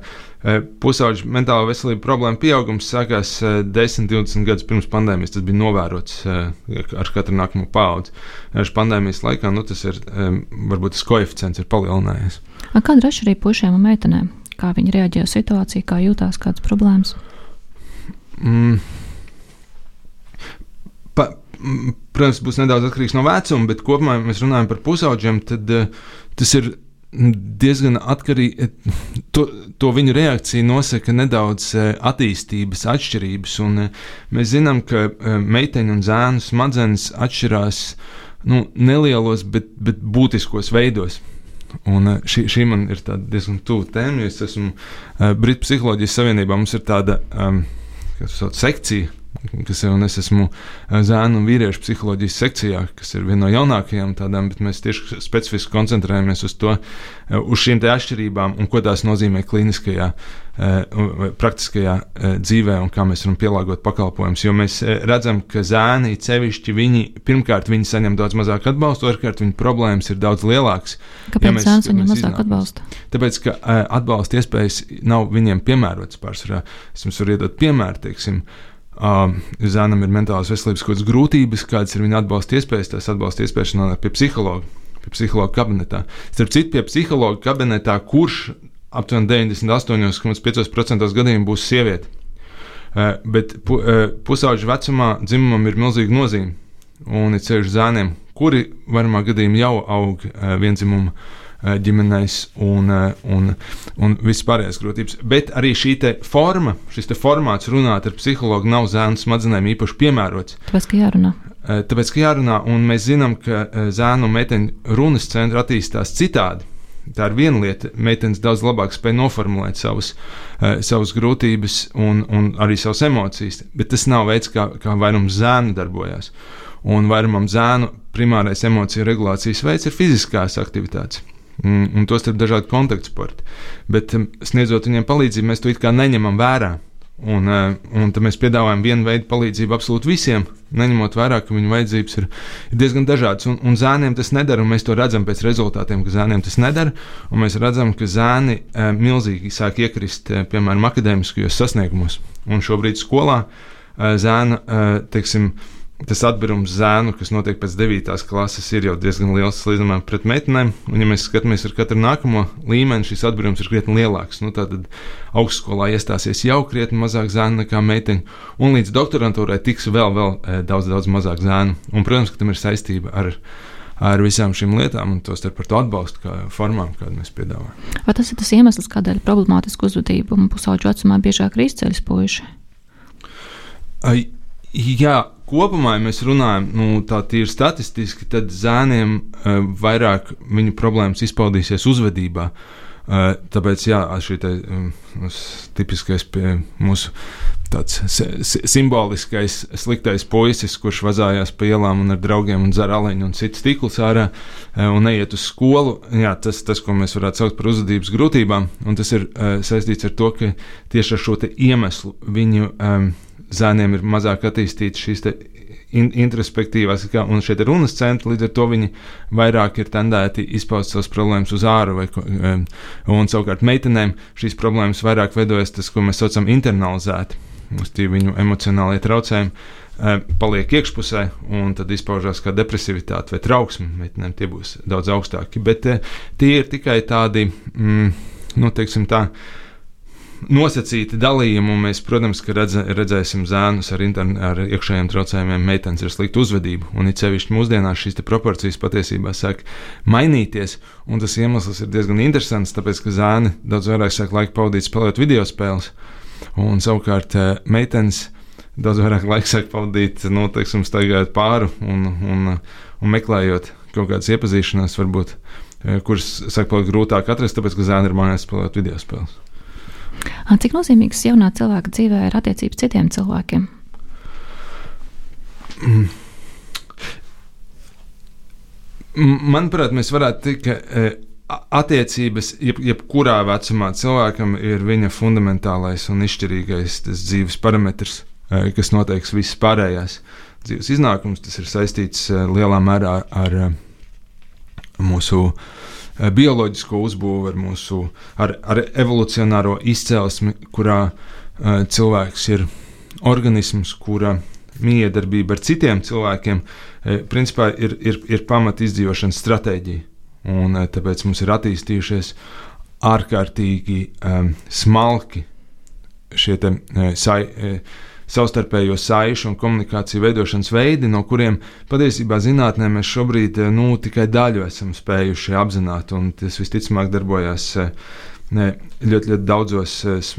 pusauģu mentālo veselību problēmu pieaugums sākās 10, 20 gadus pirms pandēmijas. Tas bija novērots ar katru nākamo paudzi. Ar pandēmijas laikā nu, tas ir varbūt tas koeficients ir palielinājies. Kāda ir atšķirība pušiem un meitenēm? Kā viņi reaģē uz situāciju, kā jūtās, kādas problēmas? Mm. Pa, protams, būs nedaudz atkarīgs no vecuma, bet kopumā, ja mēs runājam par pusauģiem, tad tas ir diezgan atkarīgi. To, to viņu reakciju nosaka nedaudz e, attīstības atšķirības. Un, e, mēs zinām, ka e, meiteņu un zēnu smadzenes atšķirās nu, nelielos, bet, bet būtiskos veidos. Un šī, šī man ir diezgan tuva tēma, jo es esmu Britu psiholoģijas savienībā. Mums ir tāda um, sekcija, kas jau es esmu eh, zēnu un vīriešu psiholoģijas sekcijā, kas ir viena no jaunākajām tādām, bet mēs tieši specifiski koncentrējamies uz to, eh, uz šīm atšķirībām un ko tās nozīmē klīniskajā, eh, praktiskajā dzīvē un kā mēs varam pielāgot pakalpojumus. Jo mēs redzam, ka zēni cevišķi viņi pirmkārt viņi saņem daudz mazāk atbalstu, otrkārt viņu problēmas ir daudz lielākas. Kāpēc ja mēs, zēns saņem mazāk atbalstu? Tāpēc, ka atbalsta iespējas nav viņiem piemērotas pārsvarā. Es jums varu iedot piemēru, teiksim, Uh, Zēnam ir mentālās veselības kaut kādas grūtības, kādas ir viņa atbalsta iespējas. Tās atbalsta iespējas nonākt pie psihologa, pie psihologa kabinetā. Starp citu, pie psihologa kabinetā, kurš aptuveni 98,5% gadījumu būs sieviete. Uh, bet uh, pusauģa vecumā dzimumam ir milzīga nozīme. Un ir ceļš zēniem, kuri vairumā gadījumā jau aug uh, vienzimuma ģimenēs un, eh, un, un vispārējās grūtības. Bet arī šī forma, šis formāts runāt ar psihologu nav zēnu smadzenēm īpaši piemērots. Tāpēc, ka jārunā. Eh, tāpēc, ka jārunā, un mēs zinām, ka zēnu un meiteņu runas centri attīstās citādi. Tā ir viena lieta. Meitenes daudz labāk spēj noformulēt savus, savus grūtības un, un arī savas emocijas, bet tas nav veids, kā, kā vairums zēnu darbojas. Un vairumam zēnu primārais emociju regulācijas veids ir fiziskās aktivitātes un, un tos ir dažādi kontaktsporti. Bet um, sniedzot viņiem palīdzību, mēs to it kā neņemam vērā. Un, uh, un tad mēs piedāvājam vienu veidu palīdzību absolūti visiem, neņemot vērā, ka viņu vajadzības ir, ir diezgan dažādas. Un, un zēniem tas nedara, un mēs to redzam pēc rezultātiem, ka zēniem tas nedara. Mēs redzam, ka zēni uh, milzīgi sāk iekrist, uh, piemēram, akadēmiskajos sasniegumos. Un šobrīd skolā uh, zēna, uh, teiksim, uh, tas atbīrums zēnu, kas notiek pēc 9. klases, ir jau diezgan liels salīdzinājumā pret meitenēm. Un, ja mēs skatāmies ar katru nākamo līmeni, šis atbīrums ir krietni lielāks. Nu, tad augstskolā iestāsies jau krietni mazāk zēnu nekā meiteņu, un līdz doktorantūrai tiks vēl, vēl e, daudz, daudz mazāk zēnu. Un, protams, ka tam ir saistība ar, ar visām šīm lietām, un tos par to atbalstu kā formām, kādu mēs piedāvājam. Vai tas ir tas iemesls, kādēļ problemātisku uzvedību pusauģu vecumā biežāk ir izceļas puiši? Jā, kopumā, ja mēs runājam nu, tā tīri statistiski, tad zēniem uh, vairāk viņu problēmas izpaudīsies uzvedībā. Uh, tāpēc, jā, šī te, um, tipiskais mūsu tāds simboliskais, sliktais puisis, kurš vazājās pa ielām un ar draugiem un dzer aleņu un citas tīklus ārā un neiet uz skolu. Jā, tas, tas, ko mēs varētu saukt par uzvedības grūtībām, un tas ir uh, saistīts ar to, ka tieši ar šo iemeslu viņu um, zēniem ir mazāk attīstītas šīs in, introspektīvās, un šeit ir runas centri, līdz ar to viņi vairāk ir tendēti izpaust savas problēmas uz āru, vai, un savukārt meitenēm šīs problēmas vairāk veidojas tas, ko mēs saucam internalizēti, uz viņu emocionālie traucējumi. Paliek iekšpusē, un tad izpaužās kā depresivitāte vai trauksme. Meitenēm tie būs daudz augstāki. Bet tie ir tikai tādi, mm, nu, teiksim, tā, uh, nosacīti dalījumi, un mēs, protams, redz, redzēsim zēnus ar, interne, ar iekšējiem traucējumiem, meitenes ar sliktu uzvedību. Un it sevišķi mūsdienās šīs proporcijas patiesībā sāk mainīties, un tas iemesls ir diezgan interesants, tāpēc, ka zēni daudz vairāk sāk laiku pavadīt spēlējot video spēles, un savukārt eh, meitenes daudz vairāk laika sāk pavadīt, nu, teiksim, staigājot pāri un, un, un meklējot kaut kādas iepazīšanās, varbūt, eh, kuras sāk palikt grūtāk atrast, tāpēc, ka zēni ir mājās spēlējot video spēles. Cik nozīmīgs jaunā cilvēka dzīvē ir attiecības citiem cilvēkiem? Mm. Manuprāt, mēs varētu teikt, ka e, attiecības, jeb, jebkurā vecumā cilvēkam ir viņa fundamentālais un izšķirīgais dzīves parametrs, e, kas noteiks visas pārējās dzīves iznākums. Tas ir saistīts e, lielā mērā ar mūsu Eh, bioloģisko uzbūvi, ar mūsu ar, ar evolucionāro izcelsmi, kurā uh, cilvēks ir organisms, kura miedarbība ar citiem cilvēkiem uh, principā ir, ir, ir pamata izdzīvošanas stratēģija. Un, tāpēc mums ir attīstījušies ārkārtīgi um, smalki šie te, uh, sai, uh, savstarpējo saišu un komunikāciju veidošanas veidi, no kuriem patiesībā zinātnē mēs šobrīd eh, nu, tikai daļu esam spējuši apzināt, tas visticamāk darbojās eh, ne, ļoti, ļoti daudzos. Eh,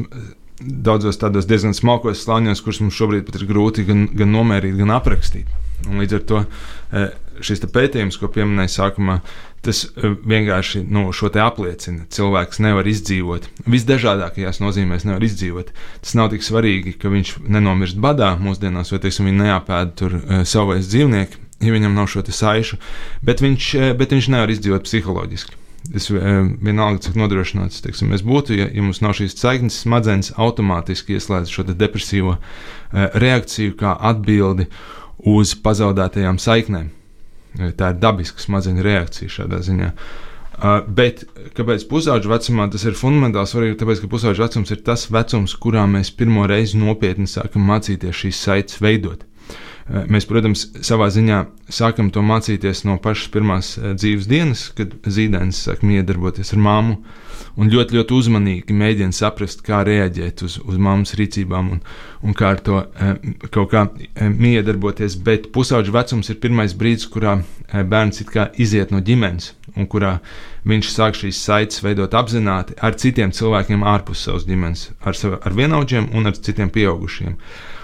daudzos tādos diezgan smalkos slāņos, kurus mums šobrīd ir grūti gan, gan nomērīt, gan aprakstīt. Un līdz ar to šis pētījums, ko pieminēju sākumā, Tas e, vienkārši nu, šo te apliecina. Cilvēks nevar izdzīvot. Visdažādākajās nozīmēs nevar izdzīvot. Tas nav tik svarīgi, ka viņš nenomirst badā mūsdienās, vai teiksim, viņa neapēda tur uh, savais dzīvnieki, ja viņam nav šo saišu, bet viņš, uh, bet viņš nevar izdzīvot psiholoģiski. Es vienalga, cik nodrošināts teiksim, mēs būtu, ja, ja mums nav šīs saiknes, smadzenes automātiski ieslēdz šo depresīvo reakciju kā atbildi uz pazaudētajām saiknēm. Tā ir dabiska smadzeņu reakcija šādā ziņā. Uh, bet kāpēc pusauģu vecumā tas ir fundamentāli svarīgi? Tāpēc, ka pusauģu vecums ir tas vecums, kurā mēs pirmo reizi nopietni sākam mācīties šīs saites veidot. Uh, mēs, protams, savā ziņā sākam to mācīties no pašas pirmās uh, dzīves dienas, kad zīdainis sāk miedarboties ar māmu. Uh, un ļoti, ļoti uzmanīgi mēģina saprast, kā reaģēt uz, uz mammas rīcībām un, un kā ar to e, kaut kā e, miedarboties. Bet pusauģa vecums ir pirmais brīdis, kurā e, bērns iziet no ģimenes un kurā viņš sāk šīs saites veidot apzināti ar citiem cilvēkiem ārpus savas ģimenes, ar, savu, ar vienaudžiem un ar citiem pieaugušiem.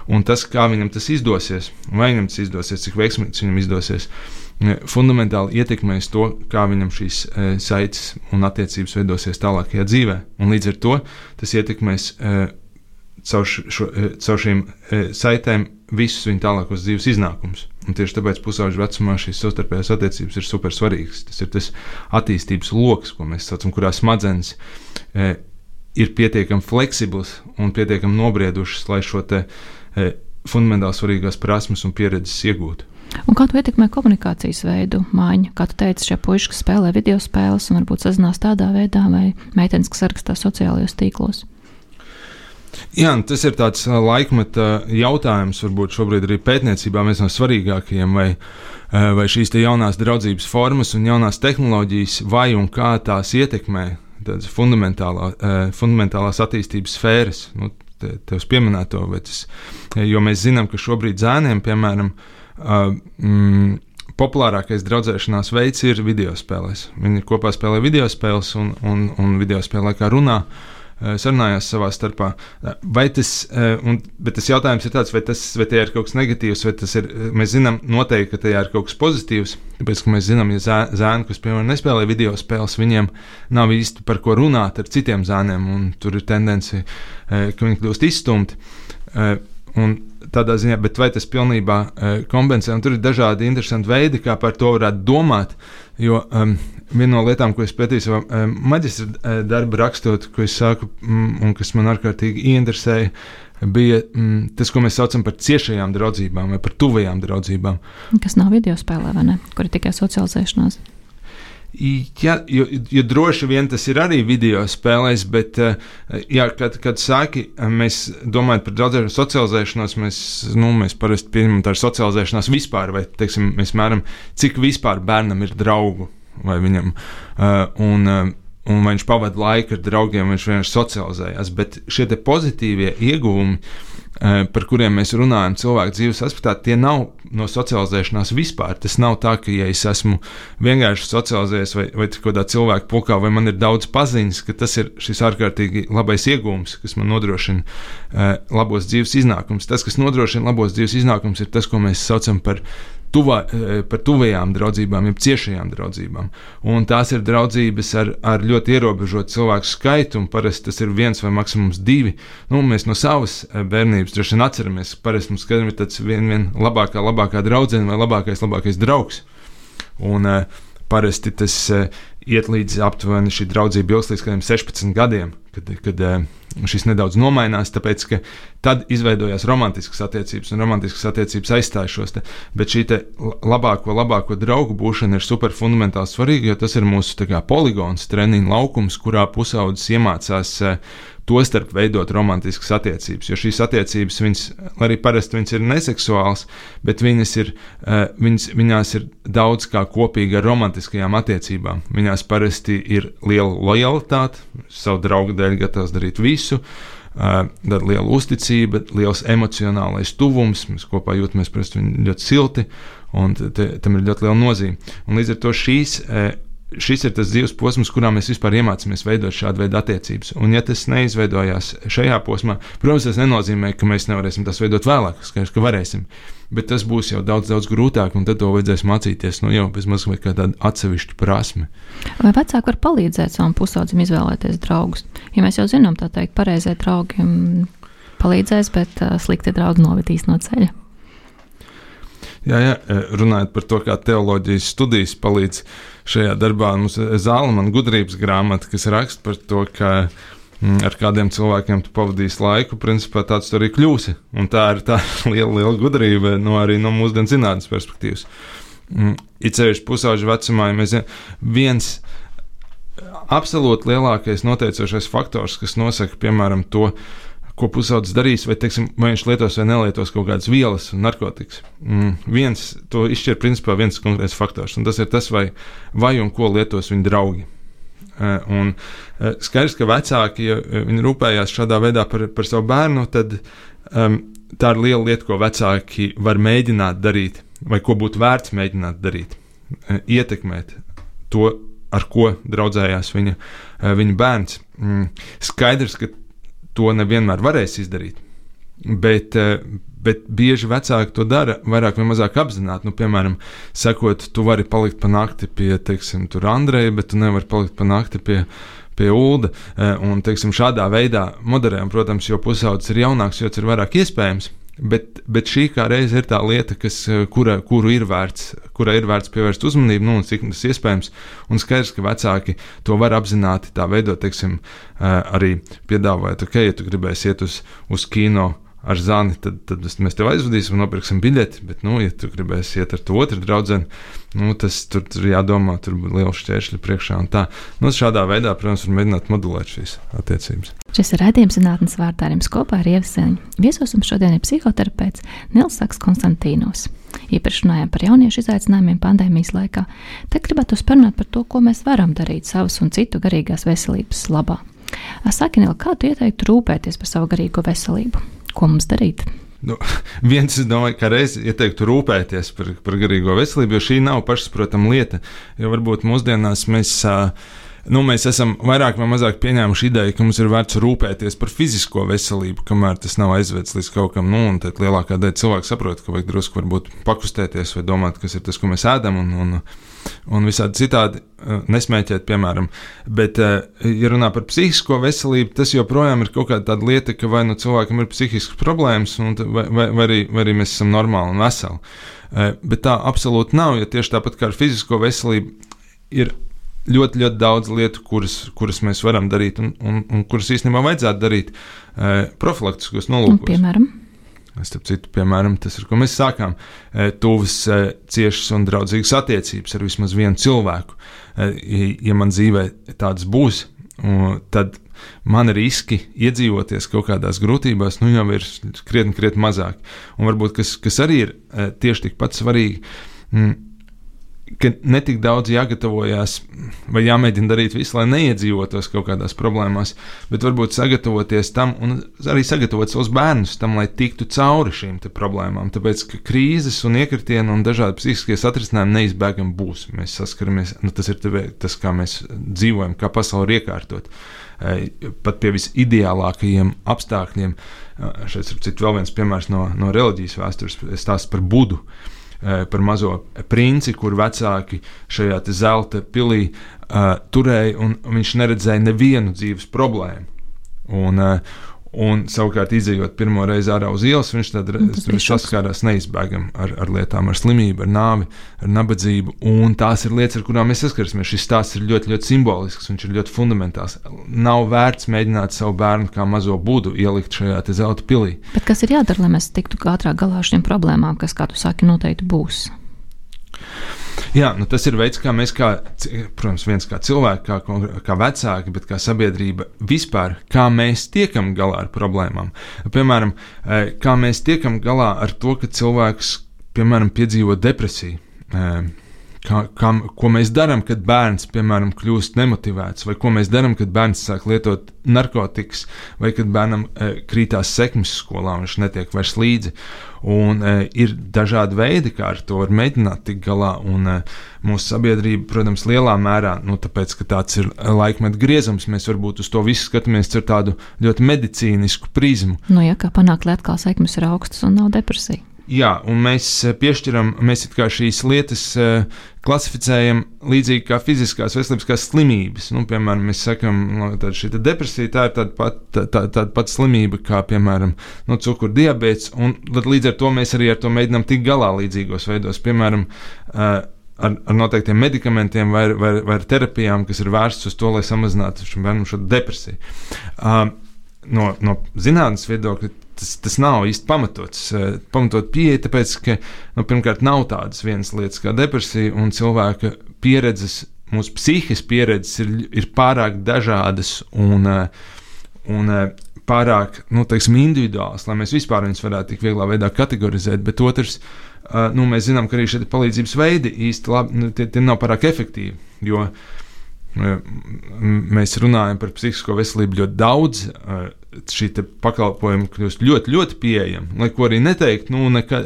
Un tas, kā viņam tas izdosies, vai viņam tas izdosies, cik veiksmīgi viņam izdosies, uh, fundamentāli ietekmēs to, kā viņam šīs e, saites un attiecības veidosies tālākajā dzīvē. Un līdz ar to tas ietekmēs e, caur, šo, e, caur šīm saitēm visus viņa tālākos dzīves iznākumus. Un tieši tāpēc pusauģa vecumā šīs savstarpējās attiecības ir super svarīgas. Tas ir tas attīstības lokus, ko mēs saucam, kurā smadzenes e, ir pietiekami fleksibls un pietiekami nobriedušas, lai šo te, e, fundamentāli svarīgās prasmes un pieredzes iegūtu. Un kā tu ietekmē komunikācijas veidu maiņu? Kā tu teici, šie puiši, kas spēlē video spēles un varbūt sazinās tādā veidā, vai meitenes, kas rakstā sociālajos tīklos? Jā, nu, tas ir tāds laikmeta jautājums, varbūt šobrīd arī pētniecībā viens no svarīgākajiem, vai, vai šīs jaunās draudzības formas un jaunās tehnoloģijas, vai un kā tās ietekmē tādas fundamentālā, fundamentālās attīstības sfēras. Nu, te, tev pieminēto, bet es, jo mēs zinām, ka šobrīd zēniem, piemēram, uh, mm, populārākais draudzēšanās veids ir video spēlēs. Viņi kopā spēlē video spēles un, un, un video spēlē kā runā. Eh, sarunājās savā starpā. Eh, vai tas, un, bet tas jautājums ir tāds, vai tas vai ir kaut kas negatīvs, vai tas ir. Mēs zinām, noteikti, ka tajā ir kaut kas pozitīvs. Tāpēc, ka mēs zinām, ja zēni, kas, piemēram, nespēlē video spēles, viņiem nav īsti par ko runāt ar citiem zēniem, un tur ir tendence, ka viņi kļūst izstumti. Un tādā ziņā, bet vai tas pilnībā uh, kompensē? Un tur ir dažādi interesanti veidi, kā par to varētu domāt. Jo um, viena no lietām, ko es pētīju savā um, maģistra uh, darba rakstot, ko es sāku mm, un kas man ārkārtīgi ieinteresēja, bija mm, tas, ko mēs saucam par ciešajām draudzībām vai par tuvajām draudzībām. Kas nav video spēlē, vai ne? Kur ir tikai socializēšanās. Ja, jo, jo droši vien tas ir arī video spēlēs, bet, eh, jā, kad, kad sāki, eh, mēs domājam par draugu socializēšanos, mēs, nu, mēs parasti pieņemam tādu socializēšanos vispār, vai teiksim, mēs mēram, cik vispār bērnam ir draugu, vai viņam. Uh, un, un viņš pavadīja laiku ar draugiem, viņš vienkārši socializējās. Bet šie pozitīvie ieguvumi, eh, par kuriem mēs runājam, cilvēku dzīves aspektā, tie nav no socializēšanās vispār. Tas nav tā, ka, ja es esmu vienkārši socializējies vai, vai kādā cilvēku pulkā, vai man ir daudz paziņas, ka tas ir šis ārkārtīgi labais iegūms, kas man nodrošina uh, labos dzīves iznākumus. Tas, kas nodrošina labos dzīves iznākumus, ir tas, ko mēs saucam par tuvā, eh, par tuvajām draudzībām, jeb ciešajām draudzībām. Un tās ir draudzības ar, ar ļoti ierobežotu cilvēku skaitu, un parasti tas ir viens vai maksimums divi. Nu, mēs no savas eh, bērnības droši vien atceramies, parasti mums skatām ir tāds vien, vien labākā, labākā draudzene vai labākais, labākais draugs. Un, uh, parasti tas iet līdz aptuveni šī draudzība ilgs līdz kādiem 16 gadiem, kad, kad uh, šis nedaudz nomainās, tāpēc ka tad izveidojās romantiskas attiecības, un romantiskas attiecības aizstāja šos te. Bet šī labāko, labāko draugu būšana ir super fundamentāli svarīga, jo tas ir mūsu kā, poligons, treniņu laukums, kurā pusaudzis iemācās uh, tostarp veidot romantiskas attiecības. Jo šīs attiecības, viņas, arī parasti viņas ir neseksuālas, bet viņas ir, uh, viņas, viņās ir daudz kā kopīga ar romantiskajām attiecībām. Viņās parasti ir liela lojalitāte, savu draugu dēļ gatavs darīt visu. Tad liela uzticība, liels emocionālais tuvums. Mēs kopā jūtamies ļoti silti, un te, tam ir ļoti liela nozīme. Un līdz ar to šīs uh, šis ir tas dzīves posms, kurā mēs vispār iemācāmies veidot šādu veidu attiecības. Un, ja tas neizveidojās šajā posmā, protams, tas nenozīmē, ka mēs nevarēsim tas veidot vēlāk. Skaidrs, ka varēsim. Bet tas būs jau daudz, daudz grūtāk, un tad to vajadzēs mācīties nu, jau bez mazliet kā tāda atsevišķa prasme. Vai vecāki var palīdzēt savam pusaudzim izvēlēties draugus? Ja mēs jau zinām, tā teikt, pareizie draugi palīdzēs, bet slikti draugi novadīs no ceļa. Jā, jā, runājot par to, kā teoloģijas studijas palīdz šajā darbā, mums ir zāle, man gudrības grāmata, kas raksta par to, ka mm, ar kādiem cilvēkiem tu pavadīsi laiku, principā tāds tu arī kļūsi. Un tā ir tā liela, liela gudrība no arī no mūsdienu zinātnes perspektīvas. Mm, it sevišķi pusauģu vecumā, ja mēs viens absolūti lielākais noteicošais faktors, kas nosaka, piemēram, to, ko pusaudzis darīs, vai, teiksim, vai viņš lietos vai nelietos kaut kādas vielas un narkotikas. Mm, viens to izšķir principā viens konkrēts faktors, un tas ir tas, vai, vai un ko lietos viņa draugi. Uh, un uh, skaidrs, ka vecāki, ja viņi rūpējās šādā veidā par, par savu bērnu, tad um, tā ir liela lieta, ko vecāki var mēģināt darīt, vai ko būtu vērts mēģināt darīt. Ietekmēt to, ar ko draudzējās viņa, viņa bērns. Mm, skaidrs, ka to nevienmēr varēs izdarīt. Bet, eh, bet bieži vecāki to dara vairāk vai mazāk apzināti. Nu, piemēram, sakot, tu vari palikt pa nakti pie, teiksim, Andreja, bet tu nevari palikt pa nakti pie, pie Ulda. Eh, un, teiksim, šādā veidā moderējam, protams, jo pusaudzis ir jaunāks, jo tas ir vairāk iespējams. Bet, bet šī kā reize ir tā lieta, kas, eh, kura, kuru ir vērts, kurai ir vērts pievērst uzmanību, nu, cik tas iespējams. Un skaidrs, ka vecāki to var apzināti tā veidot, teiksim, eh, arī piedāvājot, ok, ja tu gribēsi iet uz, uz kino ar zani, tad, tad mēs tev aizvedīsim un nopirksim biļeti. Bet, nu, ja tu gribēsi iet ar to otru draugu, nu, tas tur, tur jādomā, tur ir liels šķēršļi priekšā. Nu, šādā veidā, protams, var mēģināt modulēt šīs attiecības. Šis ir raidījums zinātnes vārdā ar jums kopā ar Ievasēņu. Viesos mums šodien ir psihoterapeits Nils Saks Konstantīnos. Īpaši runājām par jauniešu izaicinājumiem pandēmijas laikā. Te gribētu parunāt par to, ko mēs varam darīt savas un citu garīgās veselības labā. Saki, Nil, kā tu ieteiktu rūpēties par savu garīgo veselību? Ko mums darīt? Nu, viens, es domāju, ka reiz ieteiktu rūpēties par, par garīgo veselību, jo šī nav pašsaprotama lieta. Jo varbūt mūsdienās mēs, nu, mēs esam vairāk vai mazāk pieņēmuši ideju, ka mums ir vērts rūpēties par fizisko veselību, kamēr tas nav aizvedis līdz kaut kam. Nu, tad lielākā daļa cilvēku saprot, ka vajag drusku pakustēties vai domāt, kas ir tas, ko mēs ēdam. Un, un, un visādi citādi uh, nesmēķēt, piemēram. Bet, uh, ja runā par psihisko veselību, tas joprojām ir kaut kāda lieta, ka vai nu cilvēkam ir psihiskas problēmas, vai, vai, vai, arī, vai arī mēs esam normāli un veseli. Uh, bet tā absolūti nav, jo tieši tāpat kā ar fizisko veselību ir ļoti, ļoti daudz lietu, kuras, kuras mēs varam darīt un, un, un kuras īstenībā vajadzētu darīt profilaktiskos nolūkos. Piemēram? Starp citu, piemēram, tas, ar ko mēs sākām, e, tuvas, e, ciešas un draudzīgas attiecības ar vismaz vienu cilvēku. E, ja man dzīvē tāds būs, tad man riski iedzīvoties kaut kādās grūtībās, nu jau ir krietni, krietni mazāk. Un varbūt kas, kas arī ir tieši tikpat svarīgi, ka netik daudz jāgatavojas vai jāmēģina darīt visu, lai neiedzīvotos kaut kādās problēmās, bet varbūt sagatavoties tam un arī sagatavot savus bērnus tam, lai tiktu cauri šīm problēmām. Tāpēc, ka krīzes un iekritieni un dažādi psihiskie satricinājumi neizbēgami būs. Mēs saskaramies, nu, tas ir tas, kā mēs dzīvojam, kā pasaule ir iekārtot. Pat pie visideālākajiem apstākļiem. Šeit ir vēl viens piemērs no, no reliģijas vēstures, stāsts par Budu. Uh, par mazo princi, kur vecāki šajā zelta pilī uh, turēja, un viņš neredzēja nevienu dzīves problēmu. Un, uh, Un savukārt, izējot pirmo reizi ārā uz ielas, viņš tad saskārās neizbēgami ar, ar lietām, ar slimību, ar nāvi, ar nabadzību. Un tās ir lietas, ar kurām mēs saskarsimies. Šis stāsts ir ļoti, ļoti simbolisks, viņš ir ļoti fundamentāls. Nav vērts mēģināt savu bērnu kā mazo būdu ielikt šajā zelta pilī. Bet kas ir jādara, lai mēs tiktu ātrāk galā ar šīm problēmām, kas, kā tu saki, noteikti būs? Jā, nu tas ir veids, kā mēs, kā, protams, viens kā cilvēki, kā, kā vecāki, bet kā sabiedrība vispār, kā mēs tiekam galā ar problēmām. Piemēram, eh, kā mēs tiekam galā ar to, ka cilvēks, piemēram, piedzīvo depresiju eh, kā, kā, ko mēs darām, kad bērns, piemēram, kļūst nemotivēts, vai ko mēs darām, kad bērns sāk lietot narkotikas, vai kad bērnam e, krītās sekmes skolā, viņš netiek vairs līdzi. Un, e, ir dažādi veidi, kā ar to var mēģināt tikt galā. Un, e, mūsu sabiedrība, protams, lielā mērā, nu, tāpēc, ka tāds ir laikmeta griezums, mēs varbūt uz to visu skatāmies ar tādu ļoti medicīnisku prizmu. Nu, ja kā panākt, lai atkal sekmes ir augstas un nav depresija. Jā, un mēs eh, piešķiram, mēs šīs lietas uh, klasificējam līdzīgi kā fiziskās veselības, kā slimības. Nu, piemēram, mēs sakām, ka nu, šī depresija tā ir tāda pat, tā, tā, tāda pat slimība kā, piemēram, nu, cukurdiabēts, līdz ar to mēs arī ar to mēģinām tikt galā līdzīgos veidos. Piemēram, uh, ar, ar noteiktiem medikamentiem vai, vai, vai terapijām, kas ir vērstas uz to, lai samazinātu šim bērnam šo depresiju. Uh, no, no zinātnes viedokļa tas, tas nav īsti pamatots. Eh, pamatot pieeja, tāpēc, ka nu, pirmkārt nav tādas vienas lietas kā depresija, un cilvēka pieredzes, mūsu psihiskās pieredzes ir, ir pārāk dažādas un, eh, un eh, pārāk nu, teiksim, individuālas, lai mēs vispār viņus varētu tik vieglā veidā kategorizēt. Bet otrs, nu, mēs zinām, ka arī šie palīdzības veidi īsti labi, nu, tie, tie nav pārāk efektīvi. Jo, Mēs runājam par psihisko veselību ļoti daudz, šī pakalpojuma kļūst ļoti, ļoti pieejama. Lai ko arī neteikt, nu, neka,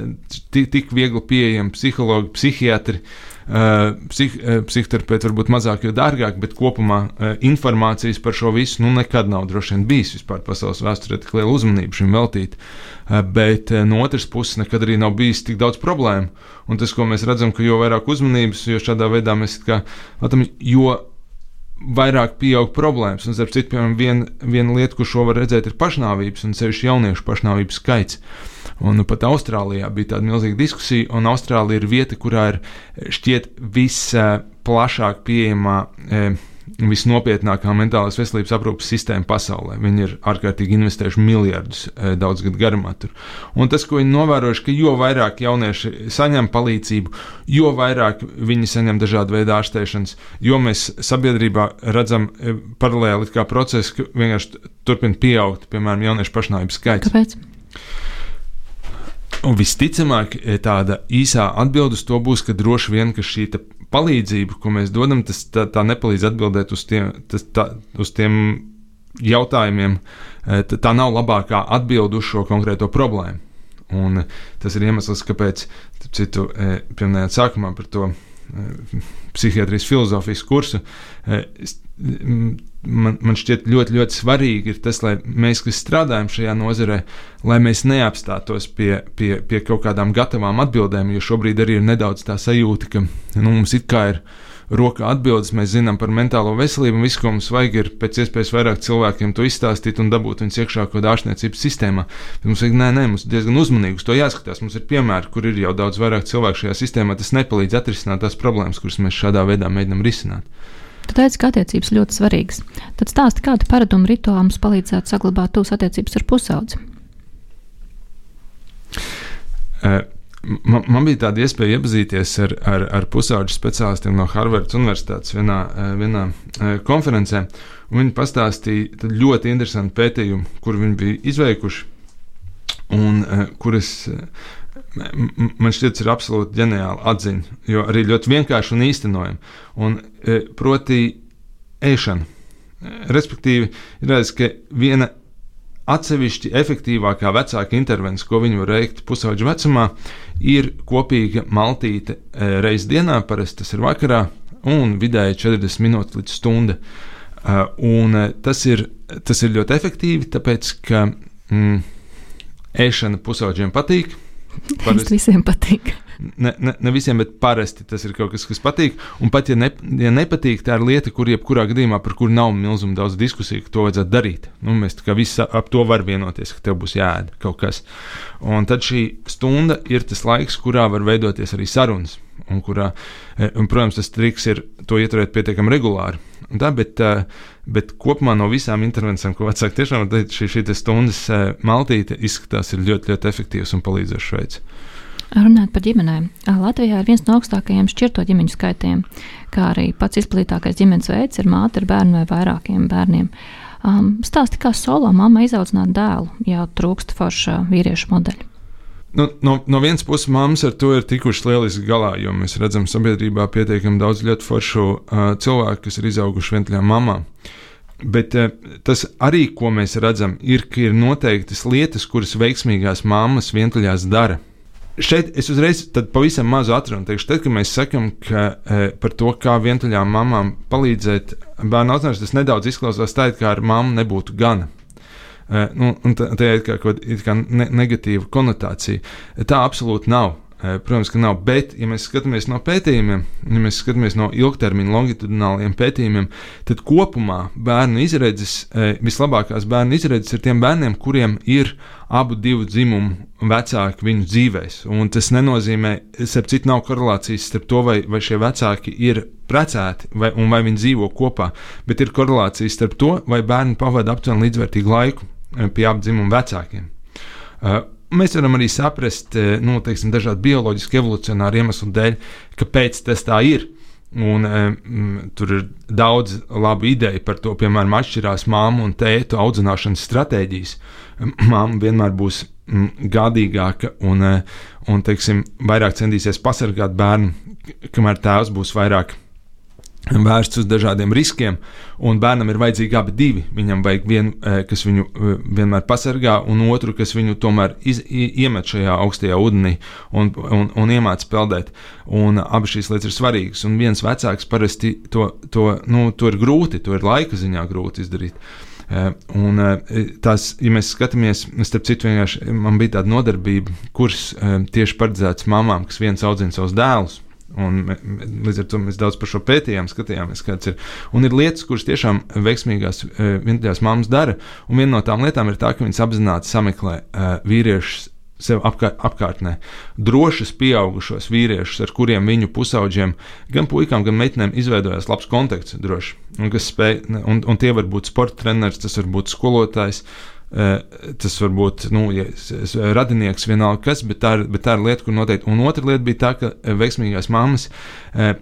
tik viegli pieejama psihologi, psihiatri. Psih, psihoterapeiti varbūt mazāk, jo dārgāk, bet kopumā informācijas par šo visu nu, nekad nav droši vien bijis vispār pasaules vēsturē tik liela uzmanība šim veltīt. Bet no otras puses, nekad arī nav bijis tik daudz problēmu. Un tas, ko mēs redzam, ka jo vairāk uzmanības, jo šādā veidā mēs kā, atam, jo vairāk pieaug problēmas. Un, starp citu, piemēram, viena, viena lieta, ko šo var redzēt, ir pašnāvības, un sevišķi jauniešu pašnāvības skaits. Un nu, pat Austrālijā bija tāda milzīga diskusija, un Austrālija ir vieta, kurā ir šķiet visplašāk pieejamā. Eh, visnopietnākā mentālās veselības aprūpas sistēma pasaulē. Viņi ir ārkārtīgi investējuši miljardus e, daudz gadu garumā. Tur. Un tas, ko viņi novērojuši, ka jo vairāk jaunieši saņem palīdzību, jo vairāk viņi saņem dažādu veidu ārstēšanas, jo mēs sabiedrībā redzam e, paralēli procesu, ka vienkārši turpina pieaugt, piemēram, jauniešu pašnāvības skaits. Kāpēc? Un visticamāk, e, tāda īsā atbilde uz to būs, ka droši vien ka šī palīdzību, ko mēs dodam, tas tā, tā nepalīdz atbildēt uz tiem, tas, tā, uz tiem jautājumiem. E, tā nav labākā atbilde uz šo konkrēto problēmu. Un tas ir iemesls, kāpēc, citu, pieminējot sākumā par to psihiatrijas filozofijas kursu, man, man šķiet ļoti, ļoti svarīgi ir tas, lai mēs, kas strādājam šajā nozarē, lai mēs neapstātos pie, pie, pie kaut kādām gatavām atbildēm, jo šobrīd arī ir nedaudz tā sajūta, ka nu, mums it kā ir rokā atbildes, mēs zinām par mentālo veselību, un viss, ko mums vajag, ir pēc iespējas vairāk cilvēkiem to izstāstīt un dabūt viņus iekšā kaut kādā ārstniecības sistēmā. Bet mums vajag, nē, nē, mums diezgan uzmanīgi uz to jāskatās. Mums ir piemēri, kur ir jau daudz vairāk cilvēku šajā sistēmā. Tas nepalīdz atrisināt tās problēmas, kuras mēs šādā veidā mēģinām risināt. Tu teici, ka attiecības ļoti svarīgas. Tad stāsti, kādu paradumu rituālu mums palīdzētu saglabāt tūs attiecības ar pusaudzi. Uh, man, man bija tāda iespēja iepazīties ar, ar, ar pusauģu speciālistiem no Harvardas Universitātes vienā, eh, vienā eh, konferencē. Viņi pastāstīja ļoti interesantu pētījumu, kur viņi bija izveikuši, un eh, kuras man šķiet, ir absolūti ģeniāla atziņa, jo arī ļoti vienkārši un īstenojama. Un, proti, ēšana. Respektīvi, ir redzams, ka viena Atsevišķi efektīvākā vecāka intervence, ko viņi var veikt pusauģu vecumā, ir kopīga maltīte e, reizes dienā, parasti tas ir vakarā, un vidēji 40 minūtes līdz stunda. E, un e, tas ir, tas ir ļoti efektīvi, tāpēc ka mm, ēšana pusauģiem patīk. Parasti visiem patīk ne, ne, ne visiem, bet parasti tas ir kaut kas, kas patīk. Un pat ja, ne, ja nepatīk, tā ir lieta, kur jebkurā gadījumā par kuru nav milzīgi daudz diskusiju, ka to vajadzētu darīt. Nu, mēs visi ap to var vienoties, ka tev būs jāēd kaut kas. Un tad šī stunda ir tas laiks, kurā var veidoties arī sarunas. Un kurā, e, un, protams, tas triks ir to ieturēt pietiekami regulāri. Tā, bet, e, bet kopumā no visām intervencijām, ko vecāki tiešām var darīt, šī, šī stundas e, maltīte izskatās ļoti, ļoti efektīvs un palīdzošs veids. Runājot par ģimenēm, Latvijā ir viens no augstākajiem šķirto ģimeņu skaitiem, kā arī pats izplatītākais ģimenes veids ir māte ar bērnu vai vairākiem bērniem. Um, stāsti, kā solo mamma izaudzināt dēlu, ja trūkst forša vīriešu modeļa. Nu, no, no vienas puses, māmas ar to ir tikušas lieliski galā, jo mēs redzam sabiedrībā pietiekami daudz ļoti foršu uh, cilvēku, kas ir izauguši vientuļām mamām. Bet uh, tas arī, ko mēs redzam, ir, ka ir noteiktas lietas, kuras veiksmīgās mammas vientuļās dara šeit es uzreiz pavisam mazu atrunu. Teikšu, tad, kad mēs sakām e, par to, kā vientuļām mamām palīdzēt bērnu audzināšanā, tas nedaudz izklausās tā, it kā ar mammu nebūtu gana. E, nu, tā, tā ir kā, kā ne, negatīva konotācija. Tā absolūti nav. Eh, protams, ka nav, bet, ja mēs skatāmies no pētījumiem, ja mēs skatāmies no ilgtermiņa longitudināliem pētījumiem, tad kopumā bērnu izredzes, eh, vislabākās bērnu izredzes ir tiem bērniem, kuriem ir abu divu dzimumu vecāki viņu dzīvēs. Un tas nenozīmē, starp citu, nav korelācijas starp to, vai, vai šie vecāki ir precēti vai, un vai viņi dzīvo kopā, bet ir korelācija starp to, vai bērni pavada aptuveni līdzvērtīgu laiku eh, pie abu dzimumu vecākiem. Uh, Mēs varam arī saprast, eh, nu, teiksim, dažādu bioloģisku, evolucionāru iemeslu dēļ, kāpēc tas tā ir. Un, um, tur ir daudz labu ideju par to, piemēram, atšķirās māmu un tēta audzināšanas stratēģijas. Māma vienmēr būs gādīgāka un, un teiksim, vairāk centīsies pasargāt bērnu, kamēr tēvs būs vairāk vērsts uz dažādiem riskiem, un bērnam ir vajadzīgi abi divi. Viņam vajag vienu, eh, kas viņu eh, vienmēr pasargā, un otru, kas viņu tomēr iz, iemet šajā augstajā ūdenī un, un, un iemāca peldēt. Un abas šīs lietas ir svarīgas, un viens vecāks parasti to, to, nu, to ir grūti, to ir laika ziņā grūti izdarīt. Uh, un tās, ja mēs skatāmies, starp citu, man bija tāda nodarbība, kurs uh, tieši paredzēts mamām, kas viens audzina savus dēlus. Un līdz ar to mēs daudz par šo pētījām, skatījāmies, kāds ir. Un ir lietas, kuras tiešām veiksmīgās uh, vientuļās mammas dara. Un viena no tām lietām ir tā, ka viņas apzināti sameklē uh, vīriešus sev apkār, apkārtnē. Drošus, pieaugušos vīriešus, ar kuriem viņu pusauģiem, gan puikām, gan meitenēm izveidojās labs kontakts, droši. Un, spēj, un, un tie var būt sporta treneris, tas var būt skolotājs, Eh, tas var būt nu, ja, radinieks, vienalga kas, bet tā, ir, bet tā ir lieta, kur noteikti. Un otra lieta bija tā, ka eh, veiksmīgās mammas. Eh,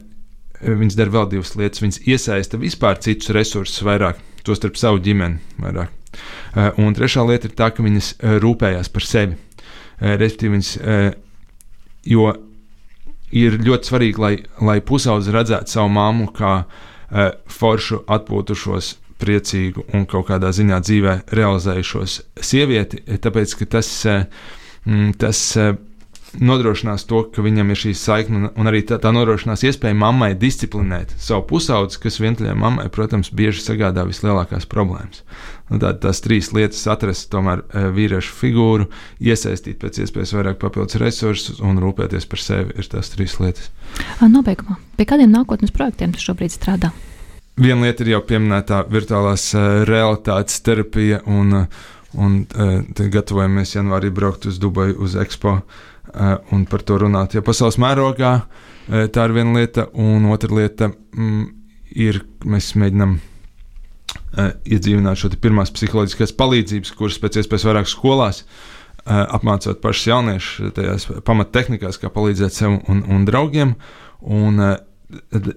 viņas dara vēl divas lietas. Viņas iesaista vispār citus resursus vairāk, tostarp savu ģimeni vairāk. Un trešā lieta ir tā, ka viņas rūpējās par sevi. Respektīvi, viņas, jo ir ļoti svarīgi, lai, lai pusaudze redzētu savu māmu kā foršu, atpūtušos priecīgu un kaut kādā ziņā dzīvē realizējušos sievieti, tāpēc ka tas, eh, mm, tas nodrošinās to, ka viņam ir šī saikne, un, arī tā, tā nodrošinās iespēju mammai disciplinēt savu pusaudzi, kas vientuļai mammai, protams, bieži sagādā vislielākās problēmas. Nu, tā, tās trīs lietas - atrast tomēr e, vīriešu figūru, iesaistīt pēc iespējas vairāk papildus resursus un rūpēties par sevi - ir tās trīs lietas. Nobeigumā, pie kādiem nākotnes projektiem tu šobrīd strādā? Viena lieta ir jau pieminētā virtuālās uh, realitātes terapija, un, uh, un uh, gatavojamies janvārī braukt uz Dubaju uz Expo. Eh, un par to runāt. Ja pasaules mērogā eh, tā ir viena lieta, un otra lieta mm, ir, mēs mēģinām iedzīvināt šo pirmās psiholoģiskās palīdzības kursus pēc iespējas vairāk skolās, apmācot pašus jauniešus tajās pamattehnikās, kā palīdzēt sev un, un draugiem. Un,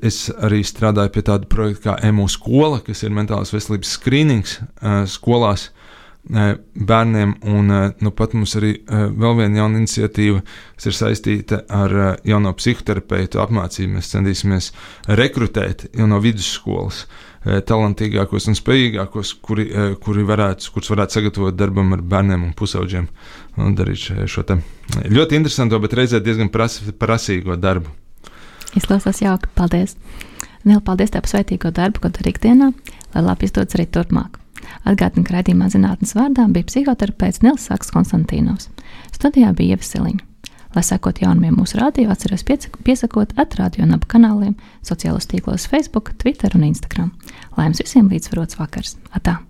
Es arī strādāju pie tāda projekta kā EMU skola, kas ir mentālās veselības skrīnings uh, skolās, uh, bērniem. Un nu, pat mums arī vēl viena jauna iniciatīva, kas ir saistīta ar jauno psihoterapeitu apmācību. Mēs centīsimies rekrutēt jau no vidusskolas talantīgākos un spējīgākos, kuri, kuri varētu, kurus varētu sagatavot darbam ar bērniem un pusauģiem. Un darīt šo ļoti interesanto, bet reizē diezgan pras, prasīgo darbu. Izklausās jauki. Paldies! Nīl, paldies tev par sveitīgo darbu, ko dari ikdienā, lai labi izdodas arī turpmāk. Atgādina, ka raidījumā zinātnes vārdā bija psihoterapeits Nils Saks Konstantīnovs. Studijā bija Ievasiliņa. Lai sekot jaunumiem mūsu rādio, atceros piesakot atrādio un abu kanāliem, sociālos tīklos Facebook, Twitter un Instagram. Lai jums visiem līdzsvarots vakars! Atā!